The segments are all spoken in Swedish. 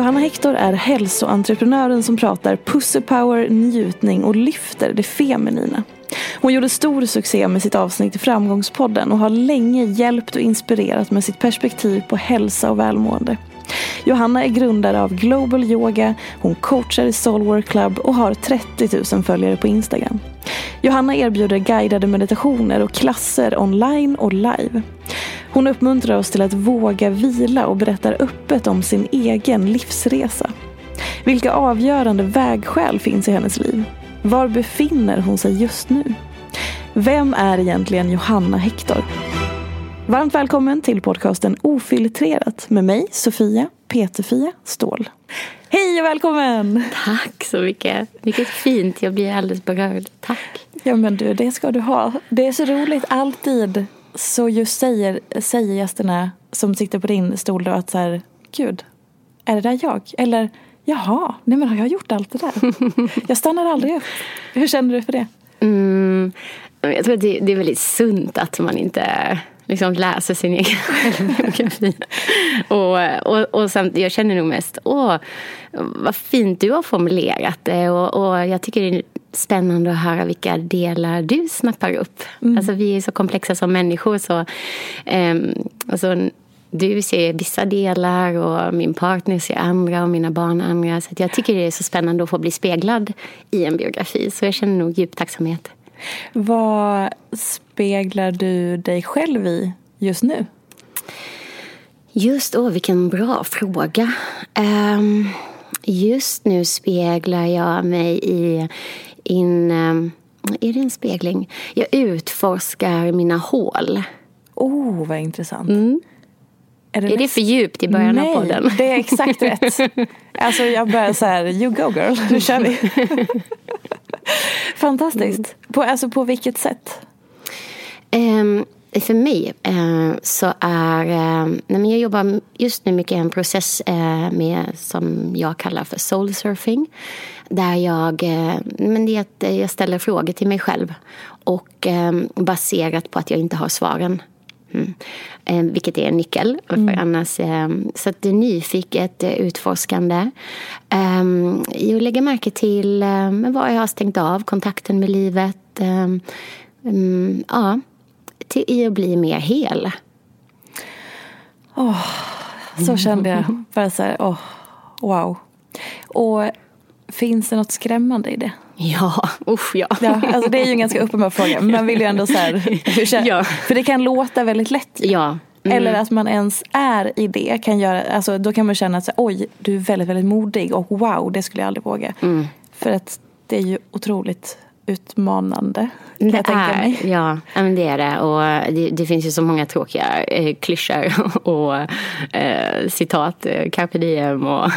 Johanna Hector är hälsoentreprenören som pratar pussypower, njutning och lyfter det feminina. Hon gjorde stor succé med sitt avsnitt i Framgångspodden och har länge hjälpt och inspirerat med sitt perspektiv på hälsa och välmående. Johanna är grundare av Global Yoga, hon coachar i Soulwork Club och har 30 000 följare på Instagram. Johanna erbjuder guidade meditationer och klasser online och live. Hon uppmuntrar oss till att våga vila och berättar öppet om sin egen livsresa. Vilka avgörande vägskäl finns i hennes liv? Var befinner hon sig just nu? Vem är egentligen Johanna Hector? Varmt välkommen till podcasten Ofiltrerat med mig, Sofia Peterfia Ståhl. Hej och välkommen! Tack så mycket. Vilket fint. Jag blir alldeles berörd. Tack. Ja men du, det ska du ha. Det är så roligt alltid. Så just säger, säger gästerna som sitter på din stol då att så här, gud, är det där jag? Eller jaha, nej men har jag gjort allt det där? jag stannar aldrig upp. Hur känner du för det? Mm, jag tror att det, det är väldigt sunt att man inte liksom läser sin egen självbiografi. och, och, och samt, jag känner nog mest, åh, vad fint du har formulerat det. Och, och jag tycker det spännande att höra vilka delar du snappar upp. Mm. Alltså vi är så komplexa som människor. så um, alltså, du ser vissa delar och min partner ser andra och mina barn andra. Så jag tycker det är så spännande att få bli speglad i en biografi. Så jag känner nog djup tacksamhet. Vad speglar du dig själv i just nu? Just, åh vilken bra fråga. Um, just nu speglar jag mig i in, um, är det en spegling? Jag utforskar mina hål. Oh, vad intressant. Mm. Är, det, är det för djupt i början Nej, av podden? det är exakt rätt. Alltså jag börjar så här, you go girl, nu kör vi. Fantastiskt. På, alltså på vilket sätt? Um, för mig uh, så är, uh, nej men jag jobbar just nu mycket i en process uh, med som jag kallar för soul surfing. Där jag, men det att jag ställer frågor till mig själv och baserat på att jag inte har svaren. Mm. Eh, vilket är en nyckel. Mm. För annars, eh, så att det är nyfiket, eh, utforskande. Eh, jag lägger märke till eh, vad jag har stängt av, kontakten med livet. Eh, mm, ja, till, i att bli mer hel. Oh, så kände jag. Bara så här, oh, wow. Och finns det något skrämmande i det? Ja, usch ja. ja alltså det är ju en ganska uppenbar fråga. Men man vill ju ändå så här, ja. För det kan låta väldigt lätt. Ja. Mm. Eller att man ens är i det. Kan göra, alltså, då kan man känna att oj, du är väldigt, väldigt modig och wow, det skulle jag aldrig våga. Mm. För att det är ju otroligt utmanande. Kan det jag tänka mig. Ja, men det är det. Och det, det finns ju så många tråkiga eh, klyschor och eh, citat. Eh, carpe diem och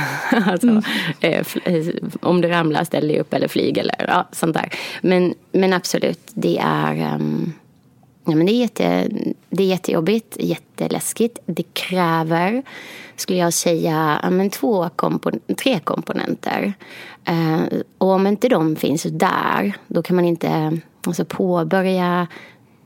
alltså, mm. eh, eh, om du ramlar ställ dig upp eller flyg eller ja, sånt där. Men, men absolut, det är um, Ja, men det, är jätte, det är jättejobbigt, jätteläskigt. Det kräver, skulle jag säga, ja, men två kompon tre komponenter. Eh, och om inte de finns där, då kan man inte alltså, påbörja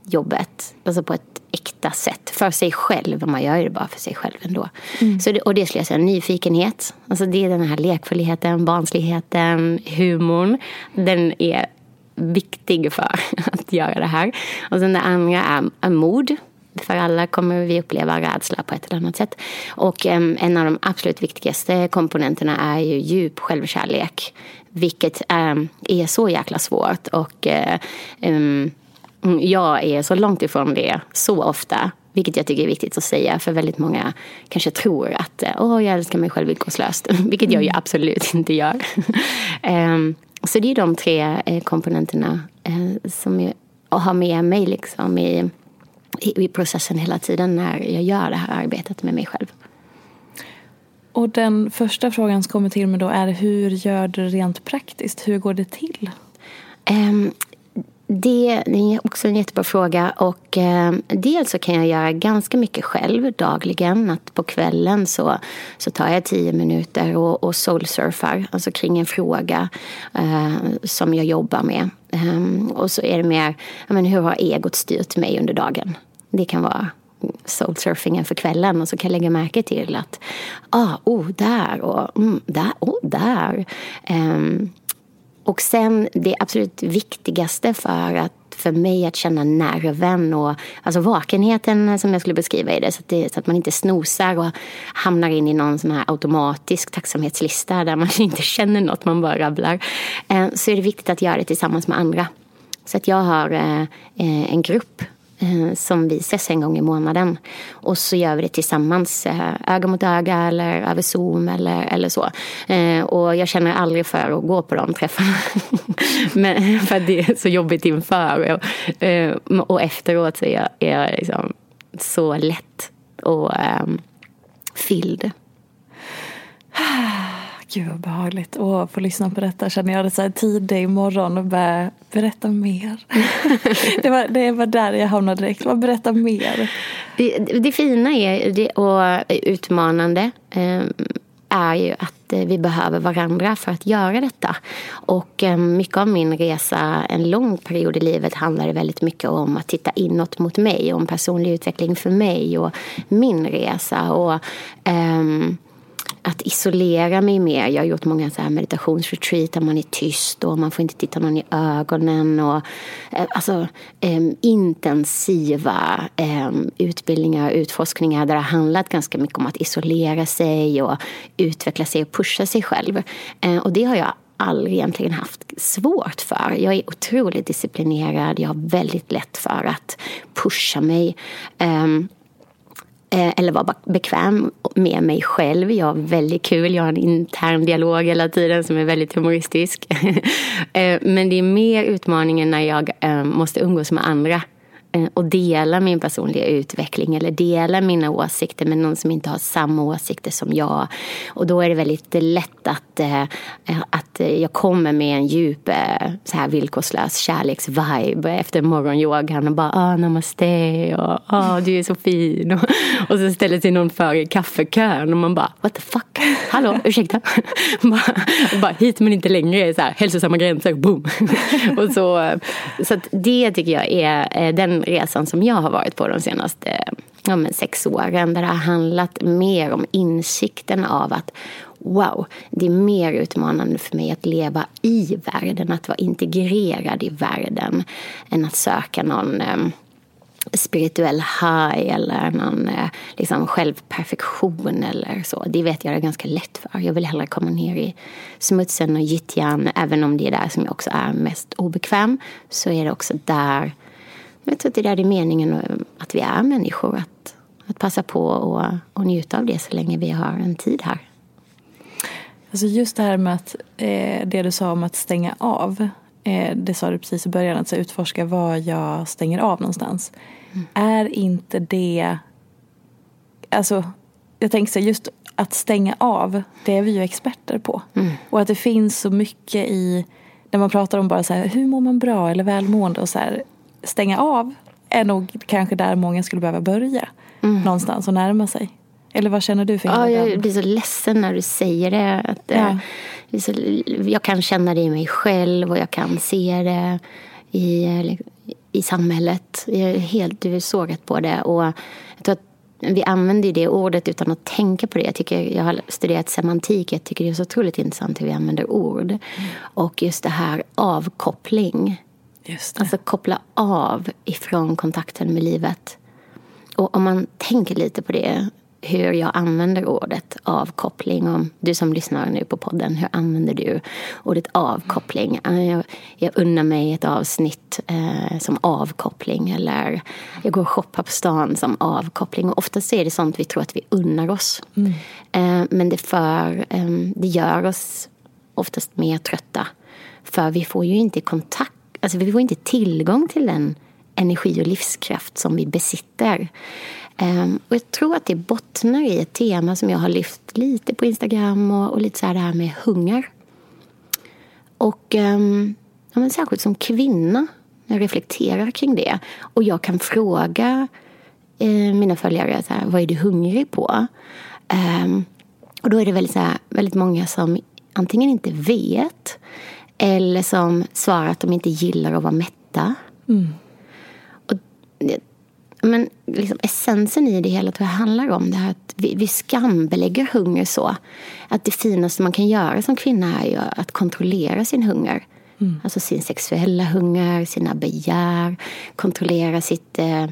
jobbet alltså på ett äkta sätt. För sig själv. Man gör det bara för sig själv ändå. Mm. Så det, och det skulle jag säga, nyfikenhet. Alltså det är den här lekfullheten, barnsligheten, humorn. Den är viktig för att göra det här. Och sen det andra är, är mod. För alla kommer vi uppleva rädsla på ett eller annat sätt. Och um, en av de absolut viktigaste komponenterna är ju djup självkärlek. Vilket um, är så jäkla svårt. Och uh, um, jag är så långt ifrån det så ofta. Vilket jag tycker är viktigt att säga. För väldigt många kanske tror att Åh, jag älskar mig själv villkorslöst. Vilket jag ju mm. absolut inte gör. Så det är de tre eh, komponenterna eh, som jag har med mig liksom i, i processen hela tiden när jag gör det här arbetet med mig själv. Och den första frågan som kommer till mig då är hur gör du rent praktiskt? Hur går det till? Det, är också en jättebra fråga. Och, eh, dels så kan jag göra ganska mycket själv dagligen. Att på kvällen så, så tar jag tio minuter och, och soulsurfar. Alltså kring en fråga eh, som jag jobbar med. Eh, och så är det mer, men, hur har egot styrt mig under dagen? Det kan vara soulsurfingen för kvällen och så kan jag lägga märke till att ah, oh, där och mm, där, oh, där. Um, och sen det absolut viktigaste för, att, för mig att känna nerven och alltså vakenheten som jag skulle beskriva i det så, att det, så att man inte snosar och hamnar in i någon sån här automatisk tacksamhetslista där man inte känner något, man bara rabblar. Eh, så är det viktigt att göra det tillsammans med andra. Så att jag har eh, eh, en grupp Eh, som vi ses en gång i månaden. Och så gör vi det tillsammans, eh, öga mot öga eller över Zoom eller, eller så. Eh, och jag känner aldrig för att gå på de träffarna. Men, för det är så jobbigt inför. Och, och efteråt så är jag, är jag liksom så lätt och um, fylld. Gud vad behagligt att få lyssna på detta känner jag det så här tidig morgon och bara berätta mer. det, var, det var där jag hamnade direkt, bara berätta mer. Det, det fina är, det, och utmanande eh, är ju att eh, vi behöver varandra för att göra detta. Och eh, mycket av min resa, en lång period i livet, handlade väldigt mycket om att titta inåt mot mig, om personlig utveckling för mig och min resa. Och, um, att isolera mig mer. Jag har gjort många så här meditationsretreat där man är tyst och man får inte titta någon i ögonen. Och, eh, alltså eh, intensiva eh, utbildningar och utforskningar där det har handlat ganska mycket om att isolera sig och utveckla sig och pusha sig själv. Eh, och det har jag aldrig egentligen haft svårt för. Jag är otroligt disciplinerad, jag har väldigt lätt för att pusha mig. Um, Eh, Eh, eller vara bekväm med mig själv. Jag har väldigt kul, jag har en intern dialog hela tiden som är väldigt humoristisk. Eh, men det är mer utmaningen när jag eh, måste umgås med andra Eh, och dela min personliga utveckling eller dela mina åsikter med någon som inte har samma åsikter som jag. Och då är det väldigt lätt att, eh, eh, att jag kommer med en djup så här villkorslös kärleksvibe efter morgonyogan och bara ah, namaste och ah, du är så fin. Och, och så ställer sig någon för i kaffekön och man bara what the fuck, hallå ursäkta. bara, bara hit men inte längre, så här, hälsosamma gränser, boom. och så, så det tycker jag är den resan som jag har varit på de senaste ja, men sex åren. Där det har handlat mer om insikten av att wow, det är mer utmanande för mig att leva i världen, att vara integrerad i världen än att söka någon eh, spirituell high eller någon eh, liksom, självperfektion eller så. Det vet jag är ganska lätt för. Jag vill hellre komma ner i smutsen och gyttjan. Även om det är där som jag också är mest obekväm så är det också där jag tror att det där är meningen att vi är människor. Att, att passa på och, och njuta av det så länge vi har en tid här. Alltså just det här med att, eh, det du sa om att stänga av. eh, det sa du precis i början, att utforska vad jag stänger av någonstans. Mm. Är inte det, alltså jag tänker så just att stänga av, det är vi ju experter på. Mm. Och att det finns så mycket i, när man pratar om bara så här, hur mår man bra eller välmående och så här, stänga av är nog kanske där många skulle behöva börja. Mm. Någonstans och närma sig. Eller vad känner du för Ja, jag blir så ledsen när du säger det. Att, ja. det så, jag kan känna det i mig själv och jag kan se det i, i samhället. Jag är helt du är sågat på det. Och jag tror att vi använder det ordet utan att tänka på det. Jag, tycker, jag har studerat semantik. Jag tycker det är så otroligt intressant hur vi använder ord. Mm. Och just det här avkoppling. Alltså koppla av ifrån kontakten med livet. Och om man tänker lite på det hur jag använder ordet avkoppling. Om du som lyssnar nu på podden, hur använder du ordet avkoppling? Jag, jag unnar mig ett avsnitt eh, som avkoppling eller jag går och shoppar på stan som avkoppling. Och oftast är det sånt vi tror att vi unnar oss. Mm. Eh, men det, för, eh, det gör oss oftast mer trötta. För vi får ju inte kontakt, alltså vi får inte tillgång till den energi och livskraft som vi besitter. Ehm, och jag tror att det bottnar i ett tema som jag har lyft lite på Instagram och, och lite så här det här med hunger. Och ehm, ja, men särskilt som kvinna, när jag reflekterar kring det och jag kan fråga eh, mina följare så här, vad är du hungrig på? Um, och då är det väldigt, så här, väldigt många som antingen inte vet eller som svarar att de inte gillar att vara mätta. Mm. Och men liksom essensen i det hela tror jag handlar om det här att vi, vi skambelägger hunger så. Att det finaste man kan göra som kvinna är ju att kontrollera sin hunger. Mm. Alltså sin sexuella hunger, sina begär, kontrollera sitt, eh,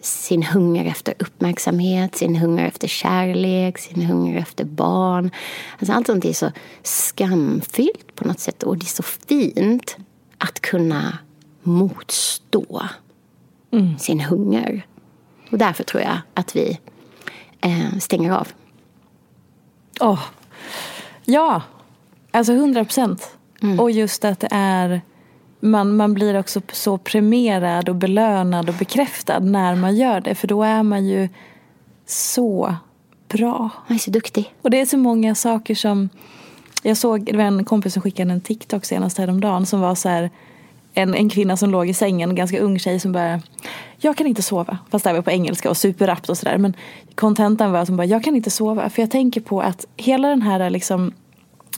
sin hunger efter uppmärksamhet, sin hunger efter kärlek, sin hunger efter barn. Alltså allt sånt är så skamfyllt på något sätt och det är så fint att kunna motstå mm. sin hunger. Och därför tror jag att vi eh, stänger av. Oh. Ja, alltså hundra procent. Mm. Och just att det är man, man blir också så premierad och belönad och bekräftad när man gör det. För då är man ju så bra. Man är så duktig. Och det är så många saker som... Jag såg, det var en kompis som skickade en TikTok senast häromdagen som var så här en, en kvinna som låg i sängen, en ganska ung tjej som bara Jag kan inte sova. Fast det var på engelska och superrappt och sådär. Men kontentan var att hon bara, jag kan inte sova. För jag tänker på att hela den här liksom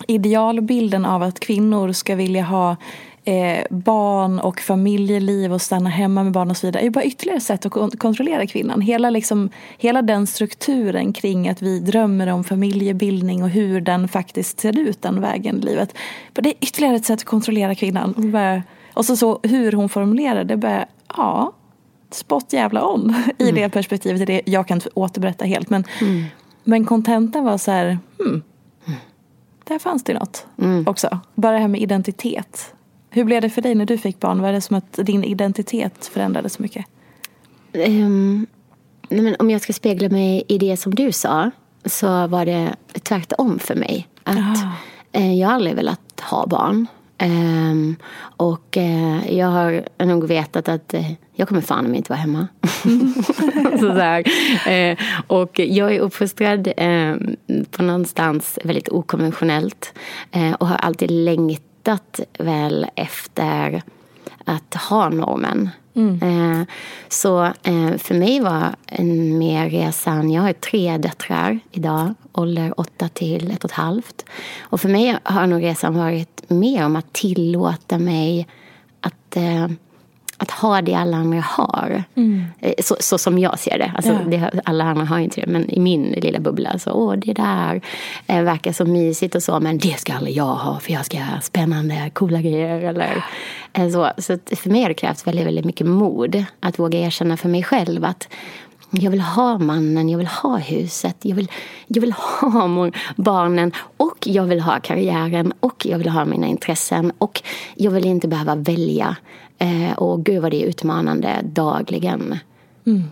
idealbilden av att kvinnor ska vilja ha eh, barn och familjeliv och stanna hemma med barn och så vidare är bara ytterligare sätt att kont kontrollera kvinnan. Hela, liksom, hela den strukturen kring att vi drömmer om familjebildning och hur den faktiskt ser ut den vägen i livet. Det är ytterligare ett sätt att kontrollera kvinnan. Bara, och så, så hur hon formulerade det, bara, ja, spot jävla on i mm. det perspektivet. Det, jag kan inte återberätta helt men mm. men kontentan var så här, hmm, där fanns det något mm. också. Bara det här med identitet. Hur blev det för dig när du fick barn? Var det som att din identitet förändrades så mycket? Um, men om jag ska spegla mig i det som du sa så var det tvärtom för mig. Att oh. Jag har aldrig velat ha barn. Um, och uh, jag har nog vetat att uh, jag kommer fan inte vara hemma. så uh, och jag är uppfostrad ehm, på någonstans väldigt okonventionellt och har alltid längtat väl efter att ha normen. Mm. Eh, så eh, för mig var en mer resan, jag har tre döttrar idag, ålder åtta till ett och ett halvt. Och för mig har nog resan varit mer om att tillåta mig att eh, att ha det alla andra har. Mm. Eh, så, så, som jag ser det. Alltså, ja. det. Alla andra har inte det, men i min lilla bubbla. Så, åh, det där eh, verkar så mysigt och så, men det ska aldrig jag ha för jag ska ha spännande, coola grejer. Eller, eh, så så för mig har det krävts väldigt, väldigt mycket mod att våga erkänna för mig själv att jag vill ha mannen, jag vill ha huset, jag vill, jag vill ha barnen och jag vill ha karriären och jag vill ha mina intressen och jag vill inte behöva välja. Eh, och gud vad det är utmanande dagligen. Mm.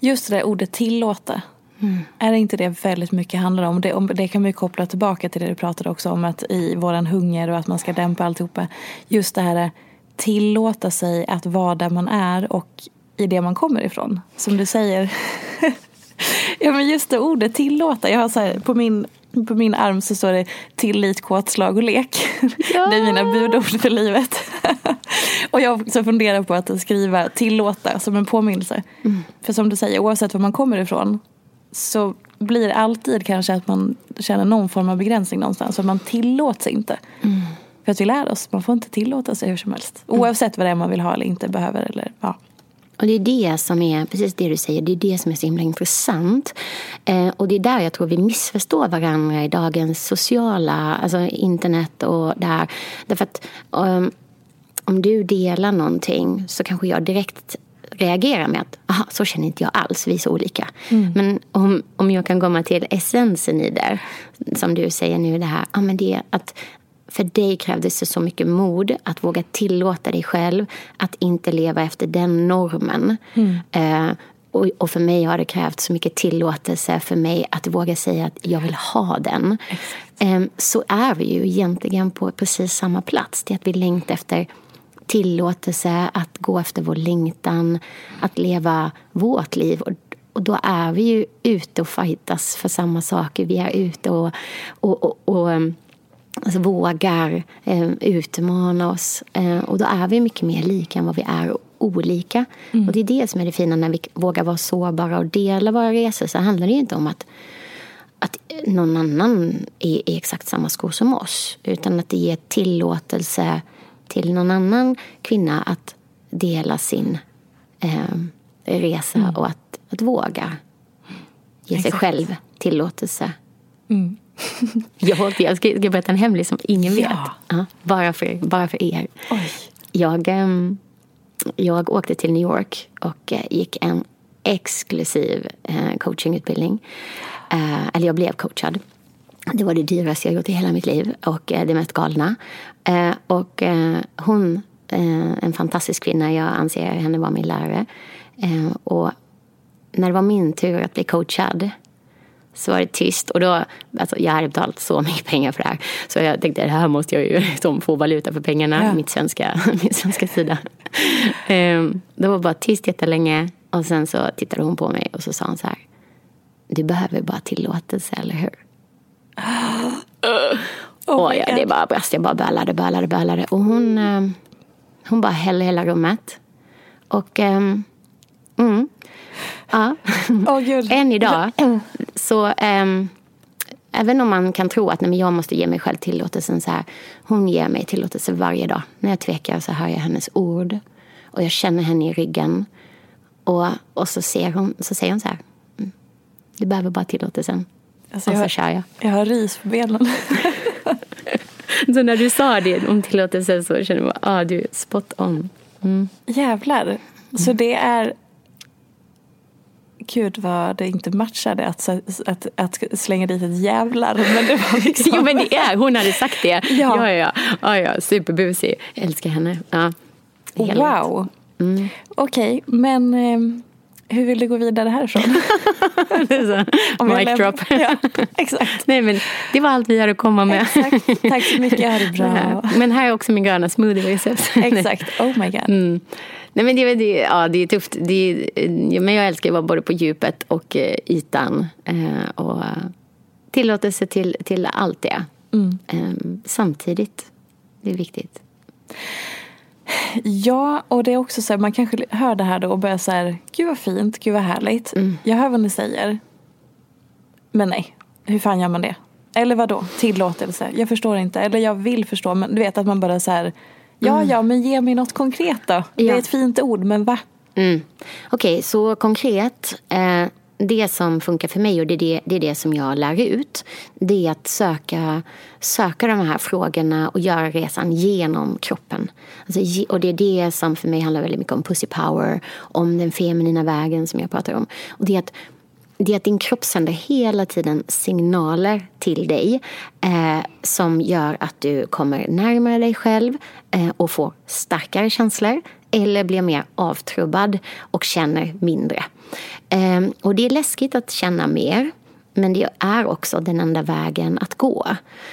Just det där ordet tillåta. Mm. Är det inte det väldigt mycket handlar om? Det, om? det kan vi koppla tillbaka till det du pratade också om att i våran hunger och att man ska dämpa alltihopa. Just det här tillåta sig att vara där man är och i det man kommer ifrån. Som du säger. ja men just det ordet tillåta. Jag har så här, på min på min arm så står det tillit, kåtslag och lek. Ja. Det är mina budord för livet. och jag har också funderat på att skriva tillåta som en påminnelse. Mm. För som du säger, oavsett var man kommer ifrån så blir det alltid kanske att man känner någon form av begränsning någonstans. För man tillåts inte. Mm. För att vi lär oss, man får inte tillåta sig hur som helst. Mm. Oavsett vad det är man vill ha eller inte behöver. Eller, ja. Och det är det som är, precis det du säger, det är det som är så himla intressant. Eh, och det är där jag tror vi missförstår varandra i dagens sociala, alltså internet och där. Därför att um, om du delar någonting så kanske jag direkt reagerar med att aha, så känner inte jag alls, vi är så olika. Mm. Men om, om jag kan komma till essensen i det, som du säger nu, det här, ja, men det att för dig krävdes det så mycket mod att våga tillåta dig själv att inte leva efter den normen. Mm. Eh, och, och, för mig har det krävt så mycket tillåtelse för mig att våga säga att jag vill ha den. Eh, så är vi ju egentligen på precis samma plats. Det är att vi längtar efter tillåtelse, att gå efter vår längtan, att leva vårt liv. Och, och då är vi ju ute och fightas för samma saker. Vi är ute och, och, och, och ehm, alltså vågar eh, utmana oss. Eh, och då är vi mycket mer lika än vad vi är olika. Mm. Och det är det som är det fina när vi vågar vara sårbara och dela våra resor. Så handlar det ju inte om att, att någon annan är i exakt samma skor som oss. Utan att det ger tillåtelse till någon annan kvinna att dela sin eh, resa mm. och att, att våga ge exakt. sig själv tillåtelse. Mm. jag, jag ska, ska berätta en hemlis som ingen vet. Ja. bara, för, bara för er. Oj. Jag, ehm, jag åkte till New York och eh, gick en exklusiv eh, coachingutbildning. Eh, eller jag blev coachad. Det var det dyraste jag gjort i hela mitt liv och det mest galna. Och hon, en fantastisk kvinna, jag anser henne vara min lärare. Och när det var min tur att bli coachad så var det tyst. Och då, alltså jag hade betalat så mycket pengar för det här. Så jag tänkte, det här måste jag ju liksom få valuta för pengarna. Ja. Mitt svenska, min svenska sida. Um, det var bara tyst jättelänge. Och sen så tittade hon på mig och så sa hon så här. Du behöver bara tillåtelse, eller hur? oh och jag, det bara brast. Jag bara bölade, bölade, bölade. Och hon, um, hon bara hällde hela rummet. Och um, mm, Ja. Oh, Än idag. Så um, även om man kan tro att nej, jag måste ge mig själv tillåtelsen så här. Hon ger mig tillåtelse varje dag. När jag tvekar så hör jag hennes ord. Och jag känner henne i ryggen. Och, och så, ser hon, så säger hon så här. Mm, du behöver bara tillåtelsen. Alltså, och så jag, kör jag. Jag har ris på benen. så när du sa det om tillåtelse så kände jag att ah, du är spot on. Mm. Jävlar. Så det är gud vad det inte matchade att, att, att slänga dit ett jävlar. Men det var liksom... jo men det är, hon hade sagt det. Ja, ja, ja. ja, ja superbusig. Älskar henne. Ja. Wow. Mm. Okej, okay, men eh, hur vill du gå vidare härifrån? Mic drop. ja, exakt. Nej men det var allt vi hade att komma med. Exakt. Tack så mycket, ha det bra. Men här är också min gröna smoothie exakt, oh my god. Mm. Nej, men det, det, ja, det är tufft. Det, men jag älskar att vara både på djupet och eh, ytan. Eh, och tillåtelse till, till allt det. Mm. Eh, samtidigt. Det är viktigt. Ja, och det är också så här, man kanske hör det här då och börjar så här, gud vad fint, gud vad härligt. Mm. Jag hör vad ni säger. Men nej, hur fan gör man det? Eller vad då? Tillåtelse? Jag förstår inte. Eller jag vill förstå, men du vet att man bara så här Ja, mm. ja, men ge mig något konkret då. Ja. Det är ett fint ord, men va? Mm. Okej, okay, så konkret. Eh, det som funkar för mig och det är det, det är det som jag lär ut. Det är att söka, söka de här frågorna och göra resan genom kroppen. Alltså, och det är det som för mig handlar väldigt mycket om pussy power, om den feminina vägen som jag pratar om. Och det är att det är att din kropp sänder hela tiden signaler till dig eh, som gör att du kommer närmare dig själv eh, och får starkare känslor eller blir mer avtrubbad och känner mindre. Ehm, och det är läskigt att känna mer. Men det är också den enda vägen att gå.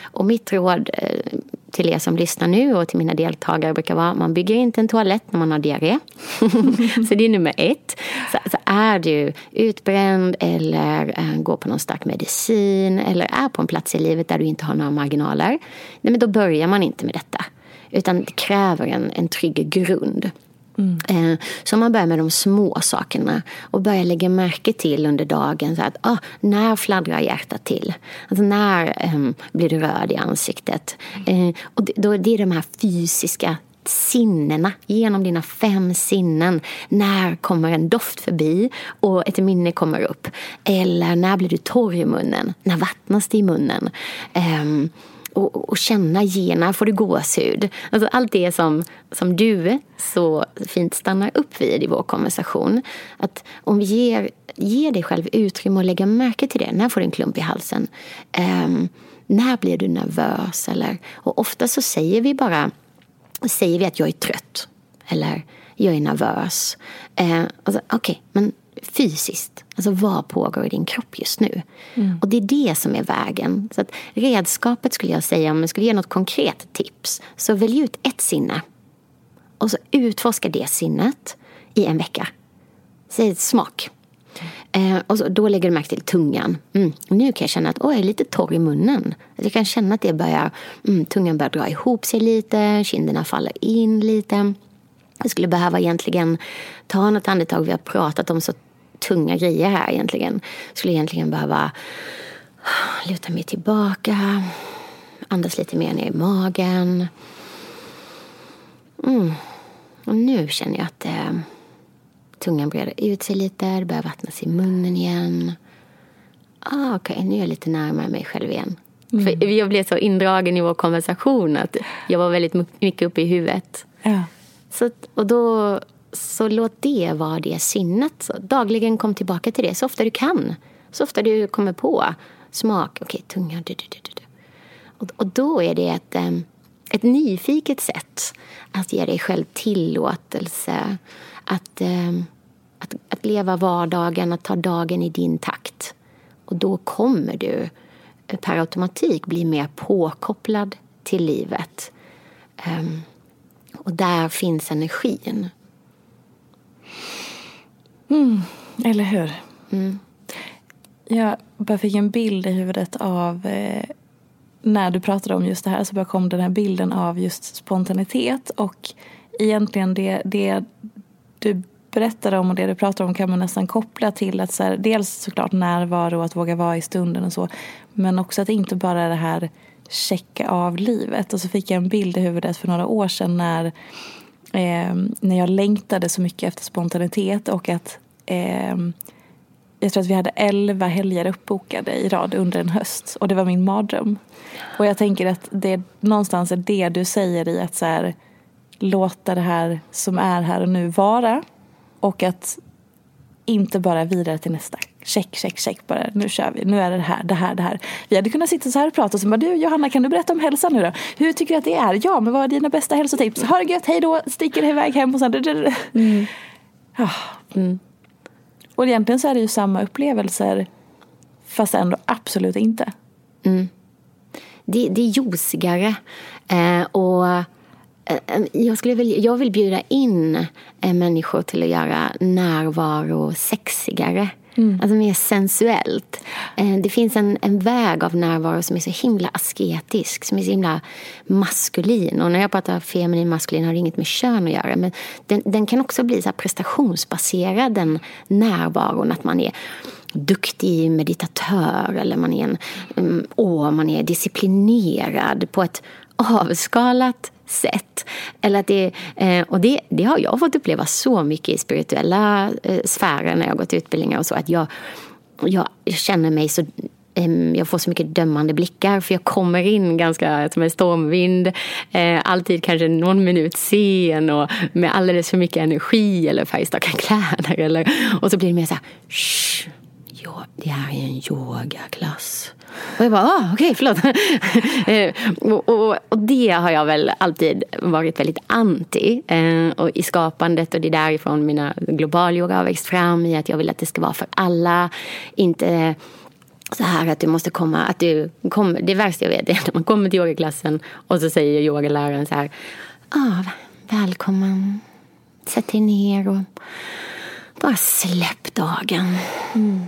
Och mitt råd eh, till er som lyssnar nu och till mina deltagare brukar vara man bygger inte en toalett när man har diarré. så det är nummer ett. Så, så är du utbränd eller äh, går på någon stark medicin eller är på en plats i livet där du inte har några marginaler. Nej, men då börjar man inte med detta. Utan det kräver en, en trygg grund. Mm. Så man börjar med de små sakerna och börjar lägga märke till under dagen så att ah, när fladdrar hjärtat till? Alltså när um, blir du röd i ansiktet? Mm. Uh, och det, då, det är de här fysiska sinnena, genom dina fem sinnen. När kommer en doft förbi och ett minne kommer upp? Eller när blir du torr i munnen? När vattnas det i munnen? Um, och, och känna gena, får du gåshud? Alltså allt det som, som du så fint stannar upp vid i vår konversation. Att om vi ger, ger dig själv utrymme att lägga märke till det. När får du en klump i halsen? Um, när blir du nervös? Eller, och ofta så säger vi bara säger vi att jag är trött. Eller jag är nervös. Eh, alltså, Okej, okay, men fysiskt. Alltså vad pågår i din kropp just nu? Mm. Och det är det som är vägen. Så att redskapet skulle jag säga, om jag skulle ge något konkret tips, så välj ut ett sinne. Och så utforska det sinnet i en vecka. Säg smak. Eh, och så, då lägger du märke till tungan. Mm. Nu kan jag känna att oh, jag är lite torr i munnen. Jag kan känna att det börjar, mm, tungan börjar dra ihop sig lite, kinderna faller in lite. Jag skulle behöva egentligen ta något andetag. Vi har pratat om så tunga grejer här egentligen. Skulle egentligen behöva luta mig tillbaka, andas lite mer ner i magen. Mm. Och nu känner jag att eh, tungan breder ut sig lite, det börjar vattnas i munnen igen. Ah, Okej, okay, nu är jag lite närmare mig själv igen. Mm. För jag blev så indragen i vår konversation att jag var väldigt mycket uppe i huvudet. Ja. Så, och då så låt det vara det sinnet. Så dagligen kom tillbaka till det så ofta du kan. Så ofta du kommer på smak. Okej, okay, tunga. Du, du, du, och, och då är det ett, ett nyfiket sätt att ge dig själv tillåtelse. Att, att, att leva vardagen, att ta dagen i din takt. Och då kommer du eh, per automatik bli mer påkopplad till livet. och där finns energin. Mm, eller hur? Mm. Jag bara fick en bild i huvudet av eh, när du pratade om just det här så bara kom den här bilden av just spontanitet och egentligen det, det du berättade om och det du pratar om kan man nästan koppla till att så här, dels såklart närvaro och att våga vara i stunden och så men också att inte bara det här checka av livet och så fick jag en bild i huvudet för några år sedan när eh, när jag längtade så mycket efter spontanitet och att eh, jag tror att vi hade elva helger uppbokade i rad under en höst och det var min mardröm. Och jag tänker att det någonstans är det du säger i att så här, låta det här som är här och nu vara och att inte bara vidare till nästa. Check, check, check bara. Nu kör vi. Nu är det här, det här, det här. Vi hade kunnat sitta så här och prata och så bara, du Johanna kan du berätta om hälsan nu då? Hur tycker du att det är? Ja, men vad är dina bästa hälsotips? Ha det gött, hej då, sticker iväg hem och sen... Mm. Ah. Mm. Och egentligen så är det ju samma upplevelser fast ändå absolut inte. Mm. Det, det är josigare eh, och jag, skulle väl, jag vill bjuda in eh, människor till att göra närvaro sexigare. Mm. Alltså mer sensuellt. Eh, det finns en, en väg av närvaro som är så himla asketisk, som är så himla maskulin. Och när jag pratar feminin maskulin har det inget med kön att göra. Men den, den kan också bli så prestationsbaserad, den närvaron. Att man är duktig meditatör eller man är, en, mm, åh, man är disciplinerad på ett avskalat sätt. Eller att det, eh, och det, det har jag fått uppleva så mycket i spirituella eh, sfärer när jag har gått utbildningar och så. Att jag, jag känner mig så jag får så mycket dömande blickar för jag kommer in ganska som en stormvind. Eh, alltid kanske någon minut sen och med alldeles för mycket energi eller färgstarka kläder. Eller, och så blir det mer så här, ja, det här är en yogaklass. Och jag bara, ah, okej, okay, förlåt. Eh, och, och, och, det har jag väl alltid varit väldigt anti. Eh, och i skapandet och det är därifrån mina globalyoga har växt fram i att jag vill att det ska vara för alla. Inte eh, så här att du måste komma, att du kommer, det värsta jag vet är när man kommer till yogaklassen och så säger yogaläraren så här, ah, välkommen, sätt dig ner och bara släpp dagen. Mm.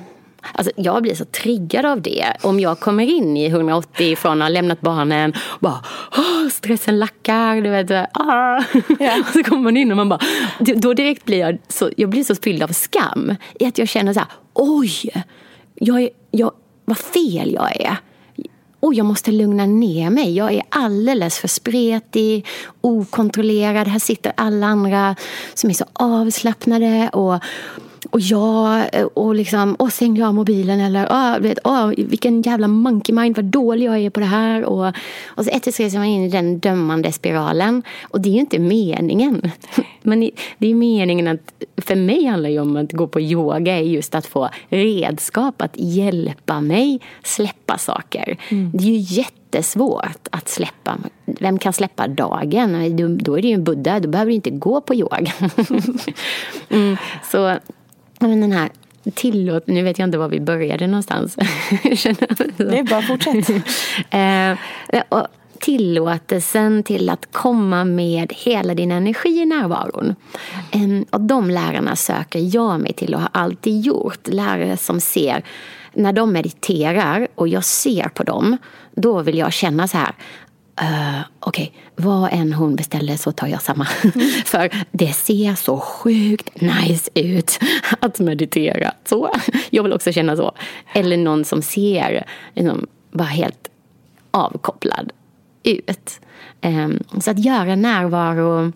Alltså, jag blir så triggad av det. Om jag kommer in i 180 från att ha lämnat barnen och bara stressen lackar. Du vet, ah. yeah. och så kommer man in och man bara, då direkt blir jag så, jag blir så fylld av skam. I att jag känner så här, oj, jag, jag, vad fel jag är. Och jag måste lugna ner mig. Jag är alldeles för spretig, okontrollerad. Här sitter alla andra som är så avslappnade och och jag, och liksom, och stängde jag mobilen eller oh, vet, oh, vilken jävla monkey mind, vad dålig jag är på det här. Och, och så ett tre så man in i den dömande spiralen. Och det är ju inte meningen. Men det är meningen att, för mig handlar det om att gå på yoga är just att få redskap att hjälpa mig släppa saker. Mm. Det är ju jättesvårt att släppa. Vem kan släppa dagen? Då är det ju en buddha, då behöver du inte gå på yoga. mm, så men den här tillåt, nu vet jag inte var vi började någonstans. det är bara fortsätt. eh, och tillåtelsen till att komma med hela din energi i närvaron. Eh, och de lärarna söker jag mig till och har alltid gjort. Lärare som ser, när de mediterar och jag ser på dem, då vill jag känna så här, Uh, Okej, okay. vad än hon beställer så tar jag samma. Mm. För det ser så sjukt nice ut att meditera. Så, jag vill också känna så. Eller någon som ser liksom, bara helt avkopplad ut. Um, så att göra närvaro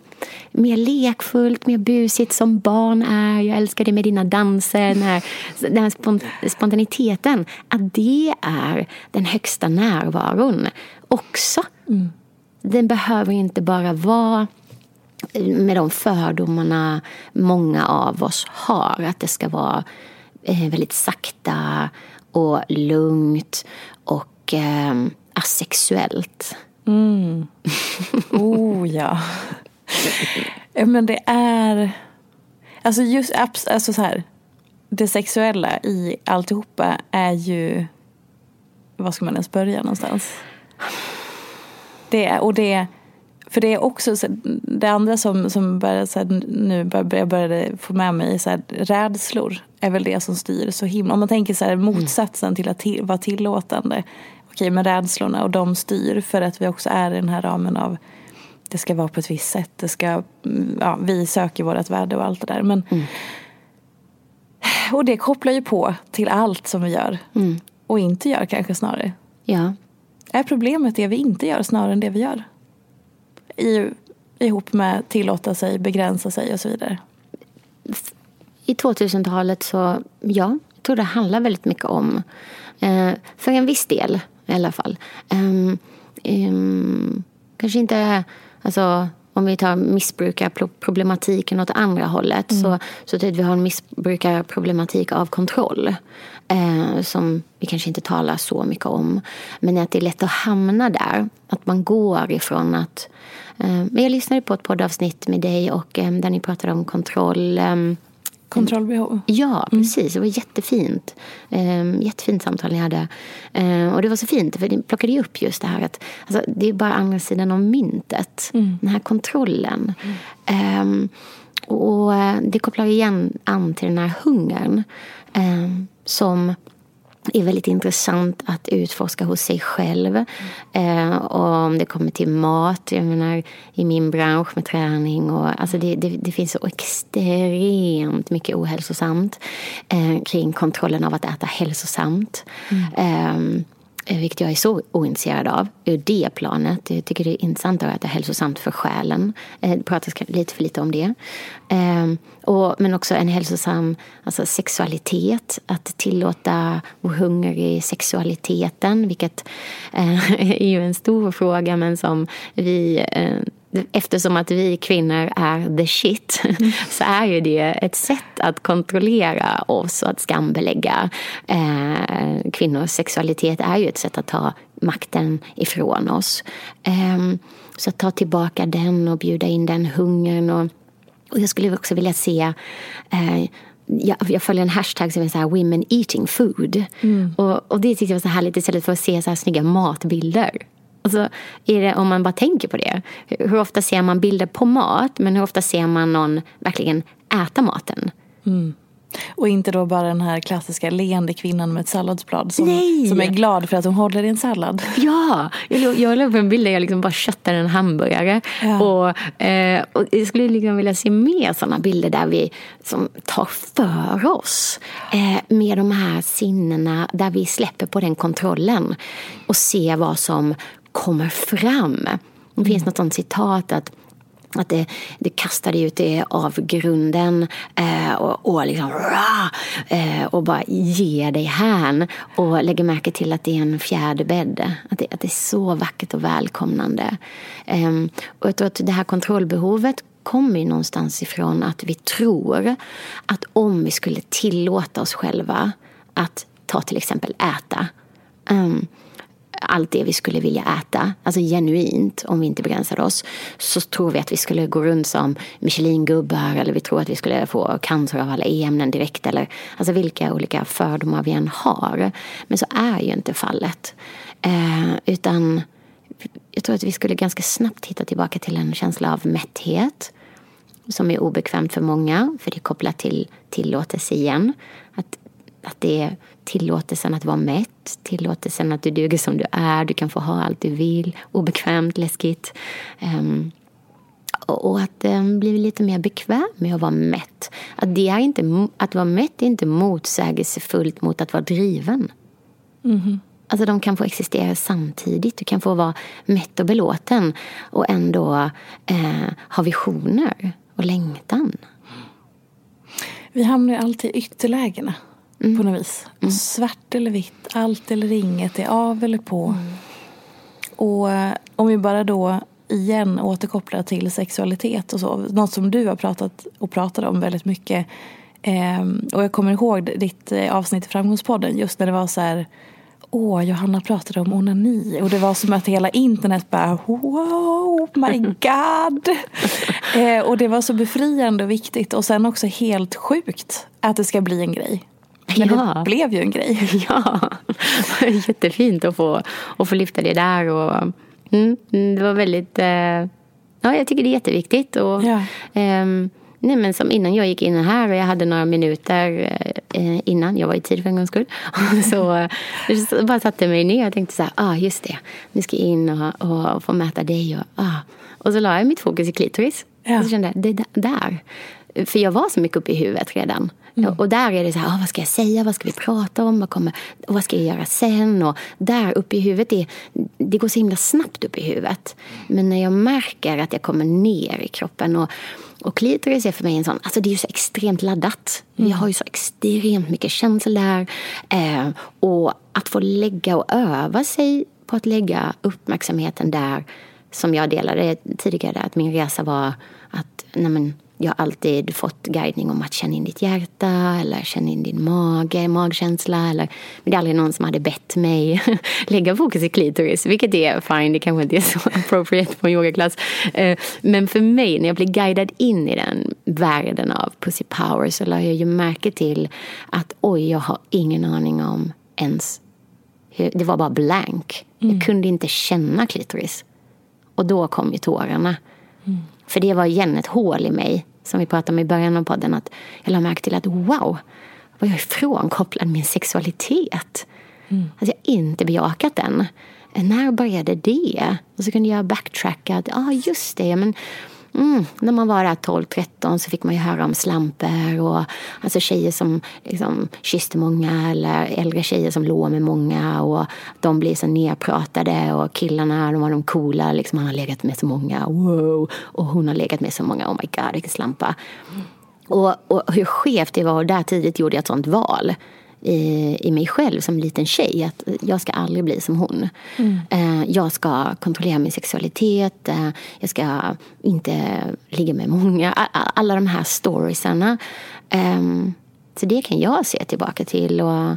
mer lekfullt, mer busigt som barn är. Jag älskar det med dina danser. När, den här spont spontaniteten, att det är den högsta närvaron också. Mm. Den behöver inte bara vara med de fördomarna många av oss har. Att det ska vara eh, väldigt sakta och lugnt och eh, asexuellt. Mm. Oh ja. Men det är... Alltså just alltså så här, det sexuella i alltihopa är ju... Var ska man ens börja någonstans? Det, och det, för det är också det andra som, som började, så här, nu började, började få med mig så här, rädslor är väl det som styr så himla. Om man tänker så här, motsatsen till att till, vara tillåtande. Okej, med rädslorna och de styr för att vi också är i den här ramen av det ska vara på ett visst sätt. Det ska, ja, vi söker vårt värde och allt det där. Men, mm. Och det kopplar ju på till allt som vi gör. Mm. Och inte gör kanske snarare. Ja. Är problemet det vi inte gör snarare än det vi gör? I, ihop med tillåta sig, begränsa sig och så vidare. I 2000-talet så, ja, jag tror det handlar väldigt mycket om, eh, för en viss del i alla fall. Um, um, kanske inte, alltså om vi tar missbrukarproblematiken åt andra hållet mm. så, så att vi har en missbrukarproblematik av kontroll. Eh, som vi kanske inte talar så mycket om. Men att det är lätt att hamna där. Att man går ifrån att... Eh, jag lyssnade på ett poddavsnitt med dig och eh, där ni pratade om kontroll. Eh, Kontrollbehov. Ja, mm. precis. Det var jättefint. Um, jättefint samtal ni hade. Um, och det var så fint, för det plockade ju upp just det här att alltså, det är bara andra sidan av myntet. Mm. Den här kontrollen. Mm. Um, och det kopplar igen an till den här hungern. Som är väldigt intressant att utforska hos sig själv. Mm. Eh, och om det kommer till mat, jag menar i min bransch med träning. Och, alltså det, det, det finns så extremt mycket ohälsosamt eh, kring kontrollen av att äta hälsosamt. Mm. Eh, Eh, Eh, vilket jag är så ointresserad av, ur det planet. Jag tycker det är intressant att äta hälsosamt för själen. Det pratas lite för lite om det. Ehm, och, men också en hälsosam alltså sexualitet, att tillåta vår hunger i sexualiteten, vilket eh, är ju en stor fråga men som vi eftersom att vi kvinnor är the shit mm. så är ju det ett sätt att kontrollera oss och att skambelägga eh, kvinnors sexualitet är ju ett sätt att ta makten ifrån oss. Eh, så att ta tillbaka den och bjuda in den hungern och, och jag skulle också vilja se eh, jag, jag följer en hashtag som är så här women eating food. Mm. Och, och det tyckte jag var så härligt istället för att se så här snygga matbilder. Alltså, är det, om man bara tänker på det. Hur ofta ser man bilder på mat men hur ofta ser man någon verkligen äta maten? Mm. Och inte då bara den här klassiska leende kvinnan med ett salladsblad som, som är glad för att hon håller i en sallad. Ja, jag, jag la upp en bild där jag liksom bara köttar en hamburgare. Ja. Och, eh, och jag skulle liksom vilja se mer sådana bilder där vi som tar för oss eh, med de här sinnena där vi släpper på den kontrollen och ser vad som kommer fram. Det finns mm. något sånt citat att att det, det kastade ut det av grunden eh, och, och, liksom, rah, eh, och bara ger dig hän. Och lägger märke till att det är en fjäderbädd. Att det, att det är så vackert och välkomnande. Eh, och jag tror att det här kontrollbehovet kommer ju någonstans ifrån att vi tror att om vi skulle tillåta oss själva att ta till exempel äta um, allt det vi skulle vilja äta, alltså genuint om vi inte begränsade oss, så tror vi att vi skulle gå runt som Michelin-gubbar eller vi tror att vi skulle få cancer av alla e-ämnen direkt eller alltså vilka olika fördomar vi än har. Men så är ju inte fallet. Eh, utan jag tror att vi skulle ganska snabbt hitta tillbaka till en känsla av mätthet som är obekvämt för många, för det är kopplat till tillåtelse igen. Att, att det är tillåtelsen att vara mätt, tillåtelsen att du duger som du är, du kan få ha allt du vill, obekvämt, läskigt. Um, och att um, bli lite mer bekväm med att vara mätt. Att, det är inte, att vara mätt är inte motsägelsefullt mot att vara driven. Mm. Alltså de kan få existera samtidigt. Du kan få vara mätt och belåten och ändå eh, ha visioner och längtan. Vi hamnar ju alltid i ytterlägena mm. på något vis. Mm. Svart eller vitt, allt eller inget, är av eller på. Mm. Och eh, om vi bara då igen återkopplar till sexualitet och så. Något som du har pratat och pratat om väldigt mycket. Eh, och jag kommer ihåg ditt eh, avsnitt i Framgångspodden just när det var så här Åh, Johanna pratade om onani och det var som att hela internet bara wow, my god. eh, och det var så befriande och viktigt och sen också helt sjukt att det ska bli en grej. Men ja. det blev ju en grej. Ja, jättefint att få, att få lyfta det där. Och, mm, det var väldigt... Eh, ja, jag tycker det är jätteviktigt. Och, ja. eh, nej, men som innan jag gick in här och jag hade några minuter eh, innan, jag var i tid för en gångs skull. så, så bara satte mig ner och tänkte så här, ah, just det, nu ska jag in och, och få mäta dig. Och, ah. och så la jag mitt fokus i klitoris. Ja. Och så kände jag, det där. För jag var så mycket uppe i huvudet redan. Mm. Och där är det så här, ah, vad ska jag säga, vad ska vi prata om, vad, kommer, och vad ska jag göra sen? Och där uppe i huvudet, det, det går så himla snabbt upp i huvudet. Men när jag märker att jag kommer ner i kroppen och och klitoris är för mig en sån, alltså det är ju så extremt laddat. Mm. Vi har ju så extremt mycket känslor där. Eh, och att få lägga och öva sig på att lägga uppmärksamheten där som jag delade tidigare, att min resa var att nej men, jag har alltid fått guidning om att känna in ditt hjärta eller känna in din mage, magkänsla. Eller, men det är aldrig någon som hade bett mig lägga fokus i klitoris, vilket är fine, det kanske inte är så appropriate på en yogaklass. Eh, men för mig, när jag blir guidad in i den världen av pussy power så lade jag ju märke till att oj, jag har ingen aning om ens det var bara blank. Mm. Jag kunde inte känna klitoris. Och då kom ju tårarna. Mm. För det var igen ett hål i mig, som vi pratade om i början av podden, att jag lade märke till att wow, var jag ifrånkopplad min sexualitet? Mm. Att jag inte bejakat den. När började det? Och så kunde jag backtracka, att ah, just det, men Mm, när man var där 12-13 så fick man ju höra om slamper och alltså tjejer som liksom kysste många eller äldre tjejer som låg med många och de blir så nerpratade och killarna de var de coola, liksom han har legat med så många, wow! Och hon har legat med så många, oh my god vilken slampa. Och, och hur skevt det var och där tidigt gjorde jag ett sånt val i, i mig själv som liten tjej. Att jag ska aldrig bli som hon. Mm. Eh, jag ska kontrollera min sexualitet. Eh, jag ska inte ligga med många. Alla de här storiesarna. Ehm, så det kan jag se tillbaka till. Och,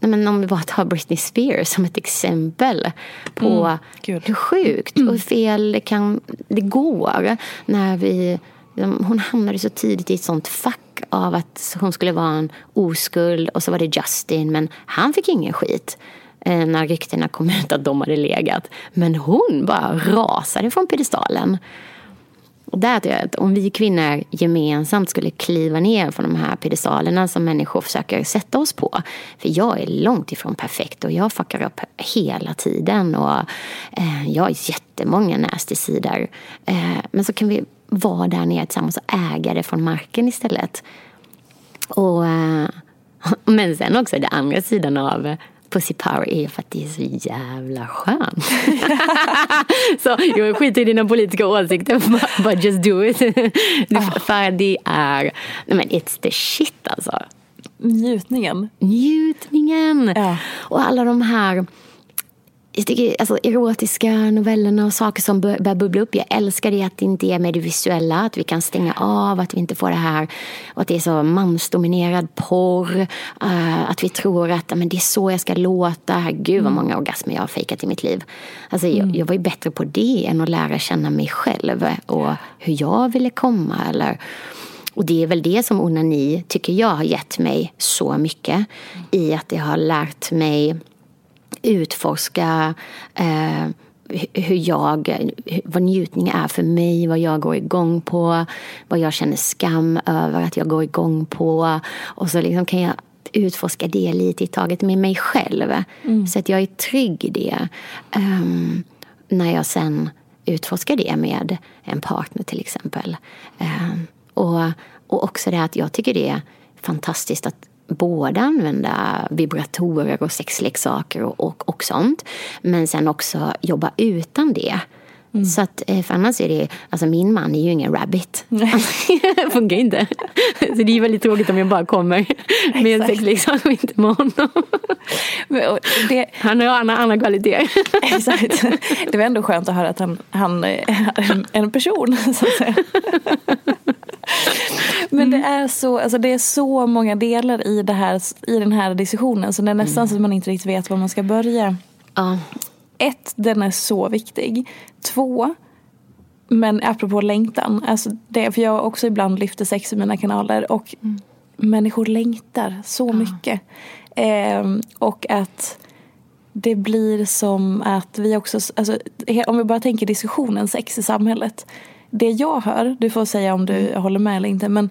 men om vi bara tar Britney Spears som ett exempel på mm, hur sjukt och fel det, kan, det går när vi Liksom, hon hamnade så tidigt i ett sånt fack av att hon skulle vara en oskuld och så var det Justin men han fick ingen skit eh, när ryktena kom ut att de hade legat. Men hon bara rasade från piedestalen. Och där tror jag att om vi kvinnor gemensamt skulle kliva ner från de här piedestalerna som människor försöker sätta oss på. För jag är långt ifrån perfekt och jag fuckar upp hela tiden. Och eh, jag har jättemånga nasty sidor. Eh, men så kan vi vara där nere tillsammans och äga det från marken istället. Och, eh, men sen också den andra sidan av Pussy Power är för att det är så jävla skönt. så jag skiter i dina politiska åsikter, but just do it. Oh. För det är, nej men it's the shit alltså. Njutningen. Njutningen. Ja. Och alla de här jag tycker, alltså, erotiska novellerna och saker som börjar bubbla upp. Jag älskar det att det inte är med det visuella, att vi kan stänga av, att vi inte får det här, och att det är så mansdominerad porr. Uh, att vi tror att men det är så jag ska låta. Gud vad mm. många orgasmer jag har fejkat i mitt liv. Alltså, mm. jag, jag var ju bättre på det än att lära känna mig själv och hur jag ville komma. Eller, och det är väl det som onani, tycker jag, har gett mig så mycket. I att det har lärt mig utforska eh, hur jag, vad njutning är för mig, vad jag går igång på, vad jag känner skam över att jag går igång på. Och så liksom kan jag utforska det lite i taget med mig själv. Mm. Så att jag är trygg i det. Um, när jag sen utforskar det med en partner till exempel. Um, och, och också det att jag tycker det är fantastiskt att både använda vibratorer och sexleksaker och, och, och sånt. Men sen också jobba utan det. Mm. Så att, eh, för annars är det, alltså min man är ju ingen rabbit. det funkar inte. Så det är väldigt tråkigt om jag bara kommer med en sexleksak och inte med honom. Det, han har andra, andra kvaliteter. Exakt. Det var ändå skönt att höra att han, han är en person så att säga. Men det är, så, alltså det är så många delar i, det här, i den här diskussionen så det är nästan mm. så att man inte riktigt vet var man ska börja. Uh. Ett, den är så viktig. Två, men apropå längtan. Alltså det, för jag också ibland lyfter sex i mina kanaler och mm. människor längtar så uh. mycket. Eh, och att det blir som att vi också, alltså, om vi bara tänker diskussionen sex i samhället det jag hör, du får säga om du mm. håller med eller inte, men